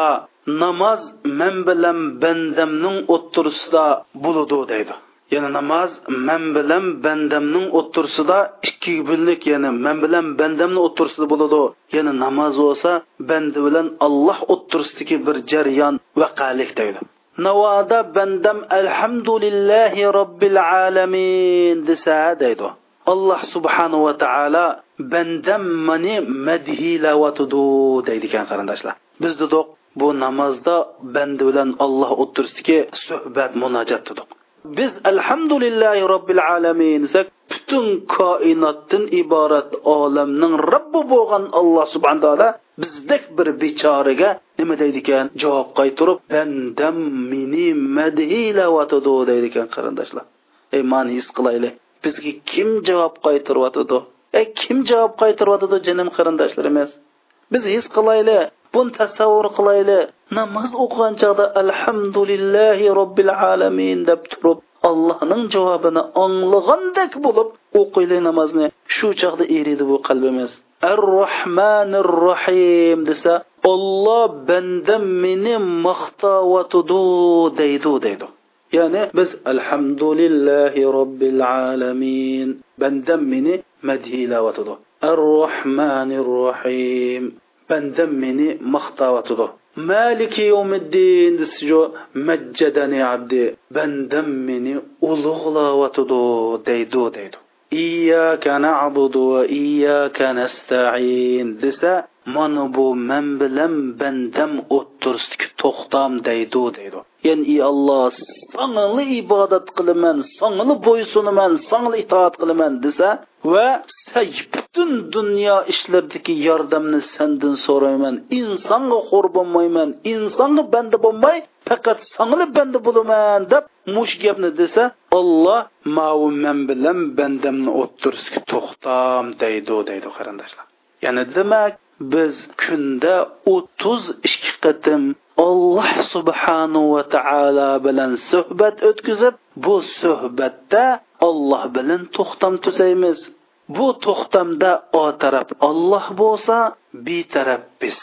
namoz men bilan bandamning o'ttirisida bo'ludi deydi. Ya'ni namoz men bilan bandamning o'ttirisida ikki birlik ya'ni men bilan bandamni o'ttirisida bo'ladi. Ya'ni namoz bo'lsa banda bilan alloh o'ttirisidagi bir jarayon vaqalik deydi. Navoda bandam alhamdulillahi robbil alamin desa deydi alloh subhanahu va taolo bandam mani madhilawatudu deydi ekan qarindoshlar biz dedik bu namozda banda bilan alloh o'ttirisidagi suhbat munojat dedik biz alhamdulillahi robbil alamin desak butun koinotdan iborat olamning robbi bo'lgan alloh subhana taolo bizdek bir bechoraga nima deydi ekan? Javob qaytirib bandam meni madhilavatudu deydi ekan qarindoshlar. Ey mani his qilaylik. Bizga kim javob qaytiryotidi ey kim javob qaytiryotidi jinim qarindoshlarimiz biz his qilaylik buni tasavvur qilaylik. Namoz o'qigan chog'da alhamdulillahi robbil alamin deb turib allohning javobini anglagandek bo'lib o'qiylik namozni shu chog'da eriydi bu qalbimiz ar rohmanir rohim desa olloh bandam meni maqtavatudu deydi deydi ya'ni biz alhamdulillahi robbil alamin bandam meni madhilavatudu ar rohmanir rohim bandam meni maqtavatudu maliki yawmiddin desijo majjadani abdi bandam meni ulug'lavatudu deydi deydi iyyaka na'budu va iyyaka nasta'in desa mana bu men bilan bandam o'ttirsidagi to'xtam deydi deydi. Ya'ni ey alloh sanga ibodat qilaman sanga bo'ysunaman sanga itoat qilaman desa va butun dunyo ishlaridagi yordamni sendan so'rayman insonga xo'r bo'lmayman insonga banda bo'lmay faqat sanga banda bo'laman deb mush gapni desa olloh mau men bilan bandamni o'ttirishga to'xtam deydi deydi qarindoshlar ya'ni demak biz kunda o'ttiz ikki qatim alloh subhanahu va taolo bilan suhbat o'tkazib bu suhbatda olloh bilan to'xtam tuzaymiz. Bu to'xtamda o taraf olloh bo'lsa betaraf taraf biz.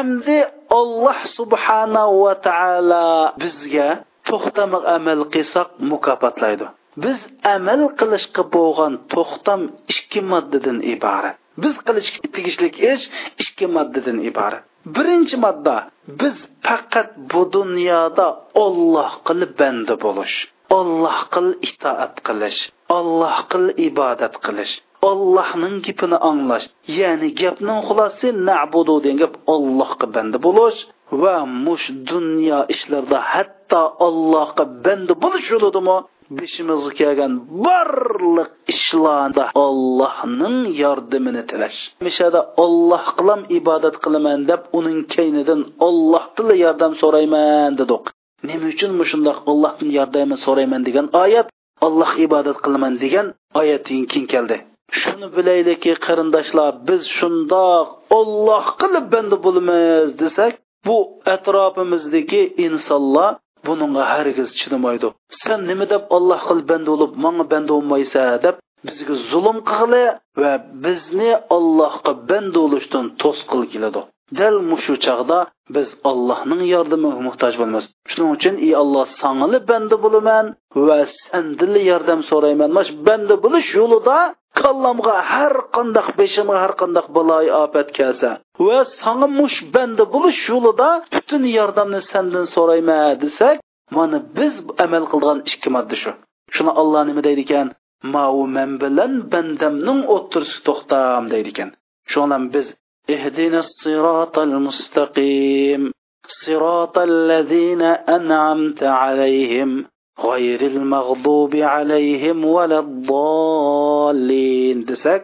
Amdi olloh subhanahu va taolo bizga to'xtam amal qilsak mukofotlaydi. Biz amal qilishga bo'lgan to'xtam ikki moddadan iborat. Biz qilish tegishli ish ikki moddadan iborat. Birinchi modda biz faqat bu dunyoda olloh qilib banda bo'lish olloh qil itoat qilish olloh qil ibodat qilish ollohning gapini anglash ya'ni gapning xulosasi nabudu degan gap ollohga banda bo'lish va mush dunyo ishlarida hatto ollohga banda bo'lish yo'lidimi? Beshimizga kelgan barliq ishlarda ollohning yordamini tilash. Mishada olloh qilam ibodat qilaman deb uning kaynidan ollohdan yordam so'rayman dedik. Nima uchun mushundoq ollohdan yordam so'rayman degan oyat olloh ibodat qilaman degan oyatdan keyin keldi. Shuni bilaylikki qarindoshlar biz shundoq olloh qilib banda bo'lamiz desak bu atrofimizdagi insonlar buningga hargiz chidamaydi sen nima deb alloh qil banda bo'lib manga banda bo'lmaysa deb bizga zulm qilg'ili va bizni allohga banda bo'lishdan to'sqil keladi dal mushu chog'da biz allohning yordamiga muhtoj bo'lamiz shuning uchun ey alloh sangili banda bo'laman va sandili yordam so'rayman mana shu banda bo'lish yo'lida kallamga har qandoq beshimga har qandoq baloy ofat kelsa va sanga mush banda bo'lish yo'lida butun yordamni sendan so'rayman desak mana biz amal qilgan ikki modda shu shuni olloh nima deydi ekan mau men bilan bandamning o'ttirisi to'xtam deydi ekan shulan biz اهدنا الصراط المستقيم صراط الذين أنعمت عليهم غير المغضوب عليهم ولا الضالين desak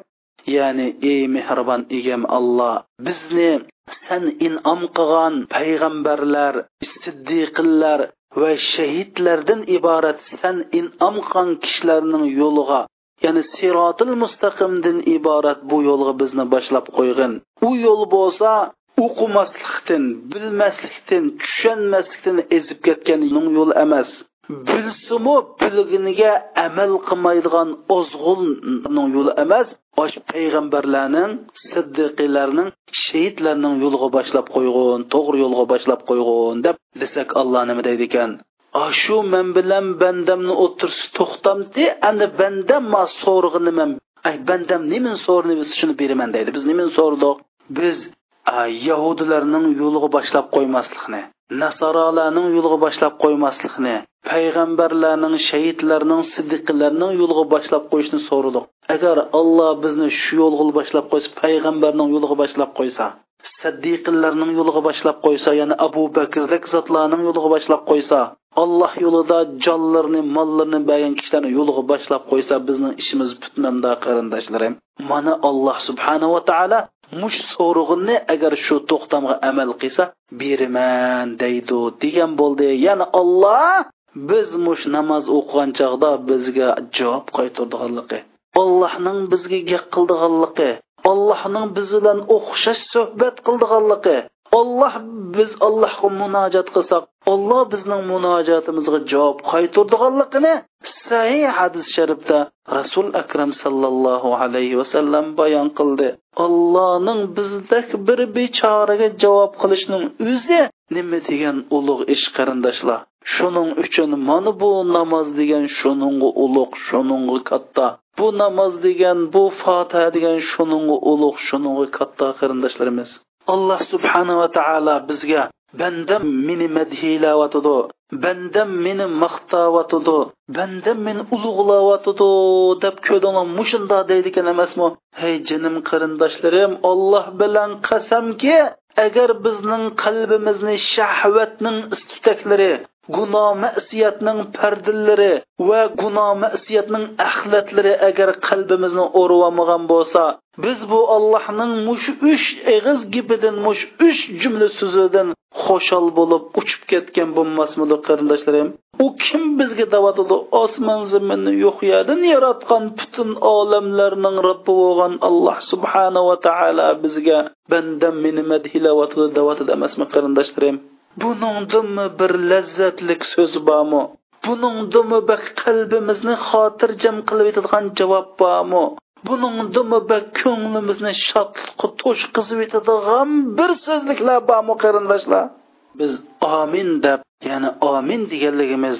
ya'ni ey mehribon egam alloh bizni san in'om qilgan payg'ambarlar siddiqillar va shahidlardan iborat san in'om qilgan kishilarning yo'liga ya'ni sirotil mustaqimdan iborat bu yo'lga bizni boshlab qo'ygin u yo'l bo'lsa o'qimaslikdan bilmaslikdan tushunmaslikdan ezib ketgan yo'l emas Bilsimu bilginiga amal qilmaydigan ozg'unning yo'li emas osh payg'ambarlarning siddiqiylarning shahidlarning yo'liga boshlab qo'yg'in to'g'ri yo'lga boshlab qo'yg'in deb desak alloh nima deydi ekan? Shu men bilan bandamni o'tirsi to'xtamdi ana bandam ma so'rg'ini man ay bandam nimani so'rni biz shuni beraman? deydi. Biz nimani so'rdik biz yahudilarning yo'liga boshlab qo'ymaslikni nasoralarning yo'liga boshlab qo'ymaslikni payg'ambarlarning shahidlarning siddiqlarning yo'liga boshlab qo'yishni so'radik agar alloh bizni shu yo'lga boshlab qo'ysa payg'ambarning yo'liga boshlab qo'ysa saddiqillarning yo'liga boshlab qo'ysa ya'ni abu bakrdek zotlarning yo'liga boshlab qo'ysa alloh yo'lida jonlarini mollarni bergan kishilarni yo'liga boshlab qo'ysa bizning ishimiz butmamda qarindoshlarim mana alloh subhanava taolo mush so'rug'ini agar shu to'xtamga amal qilsa beraman deydi degan bo'ldi. Ya'ni olloh biz mush namoz o'qigan chog'da bizga javob qaytardiganligi allohning bizga gap qildiganligi allohning biz bilan o'xshash suhbat qildiganligi olloh biz allohga munojat qilsak olloh bizning munojotimizga javob qaytardiganligini sahih hadis sharifda rasul akram sallallohu alayhi vasallam bayon qildi. Allohning bizdek bir bechoraga javob qilishning o'zi nima degan ulug' ish qarindoshlar? Shuning uchun mana bu namoz degan shuningga ulug' shuningga katta. Bu namoz degan bu fotiha degan shuningga ulug' shuningga katta qarindoshlarimiz. Alloh subhanava taolo bizga bandam meni madhiylayotidi bandam meni maqtayotidi bandam meni ulug'layotidi deb ko'dinglar mushunda deydi ekan emasmi? Hey jinim qarindoshlarim olloh bilan qasamki agar bizning qalbimizni shahvatning istitaklari gunoh masiyatning pardillari va gunoh masiyatning axlatlari agar qalbimizni o'rvamagan bo'lsa biz bu allohning mush uch eg'iz gibidan mush uch jumla so'zidan xoshol bo'lib uchib ketgan bo'lmasmidi qarindoshlarim? U kim bizga davatidi osmon zaminni yo'q yerdan yaratgan butun olamlarning robbi bo'lgan alloh subhanava taolo bizga bandam meni madhilavatidi davatidi emasmi qarindoshlarim? Buningdimi bir lazzatlik so'z bormi? Buningdimi bir qalbimizni xotirjam qilib yetadigan javob bormi? Buningdimi bir ko'nglimizni shodlikqa to'shqizib yetadigan bir so'zliklar bormi qarindoshlar? Biz omin deb ya'ni omin deganligimiz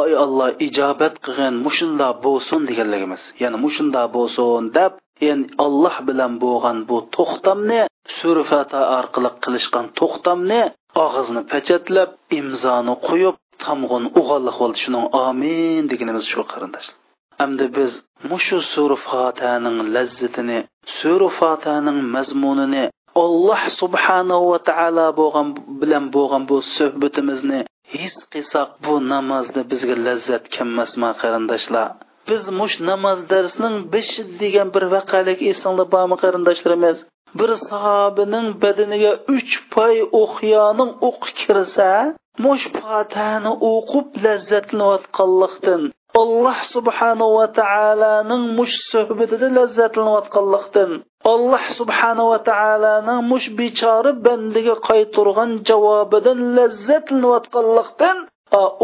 oy alloh ijobat qilgin mushunda bo'lsin deganligimiz ya'ni mushunda bo'lsin deb ya'ni alloh bilan bo'lgan bu to'xtamni surfata orqali qilishgan to'xtamni og'izni pachatlab imzoni qo'yib tamg'in o'g'anliq bo'ldi. Shuning amin deganimiz shu qarindoshlar. Hamda biz mushu sura fotihaning lazzatini sura fotihaning mazmunini alloh subhanahu va taolo bo'lgan bilan bo'lgan bu suhbatimizni his qilsak bu namozni bizga lazzat kammasmi qarindoshlar. Biz mush namoz darsining beshi degan bir vaqalik esinglar bormi qarindoshlarimiz? Bir sahobining badaniga uch poy o'qyoning o'qi kirsa mush fatani o'qib lazzatlanayotganlikdan alloh subhanahu va taoloning mush suhbatida lazzatlanayotganlikdan alloh subhanahu va taoloning mush bechora bandiga qaytirgan javobidan lazzatlanayotganlikdan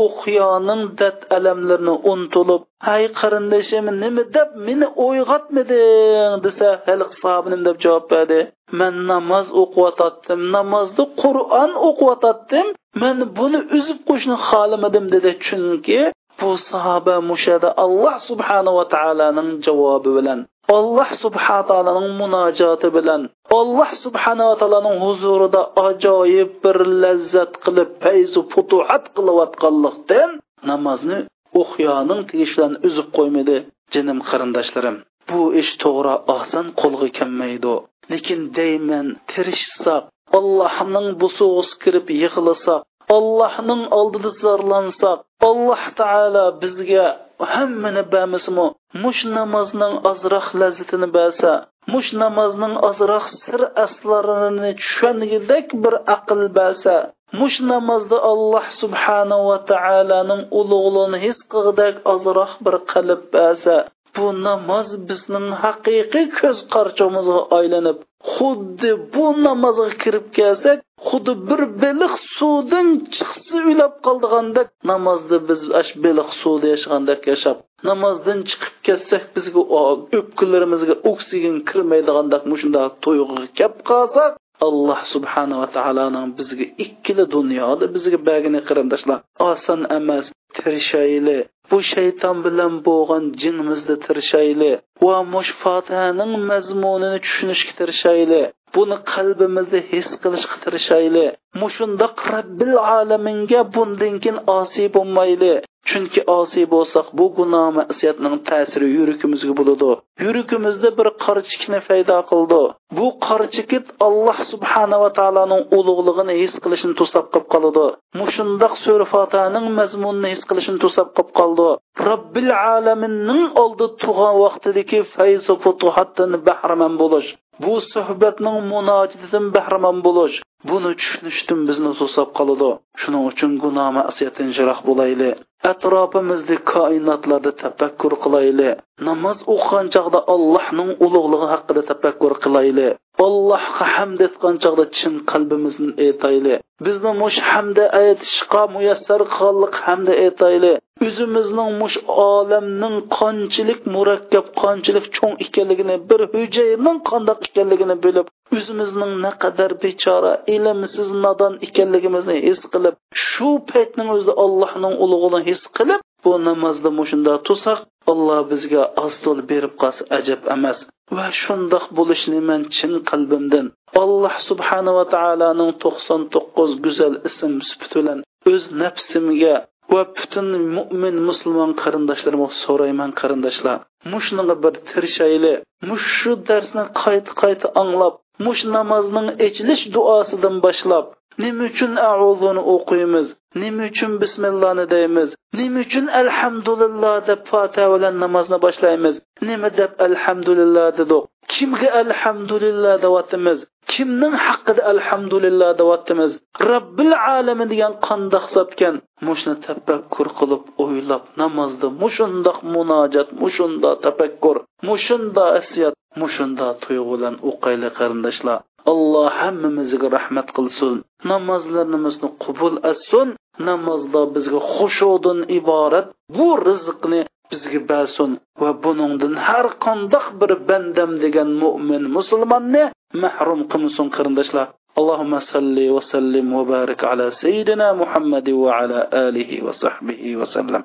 uxyoning dad alamlarini unutilib ay qarindashim nima deb meni o'yg'otmiding desa hali sahoba deb javob berdi. Man namoz o'qiyotdim namozda qur'on o'qiyotdim man buni uzib qo'yishni xohlamadim dedi. Chunki bu sahoba mushada alloh subhanava taoloning javobi bilan alloh subhana taoloning munojoti bilan alloh subhanava taoloning huzurida ajoyib bir lazzat qilib fayzu futuhat qilayotganlikdan namozni o'xyoning tegishlarini uzib qo'ymadi jinim qarindoshlarim. Bu ish to'g'ri oson qo'lga kelmaydi. Lekin deyman tirishsaq allohning busig'is kirib yig'lasak allohning oldida zorlansak alloh taolo bizga hammani bermasmi mush namozning ozroq lazzatini bersa mush namozning ozroq sir aslarini tushungidek bir aql bo'lsa mush namozda alloh subhanahu va taoloning ulug'lig'ini his qilgidek ozroq bir qalb bo'lsa bu namoz bizning haqiqiy ko'z qarchimizga aylanib xuddi bu namozga kirib kelsak xuddi bir beliq suvdan chiqsa ulab qoldigandek namozni biz ash beliq suvda yashagandek yashab namozdan chiqib ketsak bizga o'pkalarimizga oksigen kirmaydigandek mushundoq tuyg'uga kelib qolsak alloh subhanava taoloning bizga ikkili dunyoda bizga bagini qarindoshlar oson emas tirishayli. Bu shayton bilan bo'lgan jinimizni tirishayli. Va mush fotihaning mazmunini tushunishga tirishayli. Buni qalbimizda his qilishga tirishayli. Mushundoq robbil alaminga bundan keyin osiy bo'lmayli. Chunki osiy bo'lsak bu gunoh masiyatning ta'siri yuragimizga bo'ladi. Yuragimizda bir qarchikni paydo qildi. Bu qarchikit alloh subhanava taoloning ulug'lig'ini his qilishni to'sab qolib qoladi. Mushundoq sur fotaning mazmunini his qilishni to'sab qolib qoldi. Robbil alaminning oldi tug'an vaqtidagi fayzu futuhatdan bahramand bo'lish. Bu suhbatning munojididan bahramand bo'lish. Buni tushunishdan bizni to'sab qoladi. Shuning uchun gunoh masiyatdan jiroq bo'layli atrofimizni koinotlarda tafakkur qilayli namoz o'qigan chog'da allohning ulug'lig'i haqida tafakkur qilayli allohga hamd etgan chog'da chin qalbimizni aytayli bizni mush hamda aytishga muyassar qilganlik hamda aytayli o'zimizning mush olamning qanchalik murakkab qanchalik cho'ng ekanligini bir hujayning qandoq ekanligini bilib o'zimizning naqadar bechora ilmsiz nodon ekanligimizni his qilib shu paytning o'zida allohning ulug'ini his qilib bu namozda mushunda tursak alloh bizga oz berib qolsa ajab emas. Va shundoq bo'lishni men chin qalbimdan alloh subhanava taoloning to'qson to'qqiz go'zal ism sifati bilan o'z nafsimga va butun mo'min musulmon qarindoshlarimga so'rayman qarindoshlar. Mushunga bir tirishayli mush shu darsni qayta qayta anglab mush namozning ichilish duosidan boshlab nima uchun auzuni o'qiymiz? Nima uchun bismillohni deymiz? Nima uchun alhamdulillah deb fotiha bilan namozni boshlaymiz? Nima deb alhamdulillah dedik? Kimga alhamdulillah deyapmiz? Kimning haqqida alhamdulillah deyapmiz? Robbil alamin degan qandoq hisobkan mushni tafakkur qilib o'ylab namozda mushundoq munojat mushunda tafakkur mushunda asiyat mushunda tuyg'u bilan o'qayli qarindoshlar. alloh hammamizga rahmat qilsin namozlarimizni qabul etsin namozda bizga xushudan iborat bu rizqni bizga bersin va buningdan har qandoq bir bandam degan mo'min musulmonni mahrum qilmasin qarindoshlar اللهم صل وسلم وبارك على سيدنا محمد وعلى آله وصحبه وسلم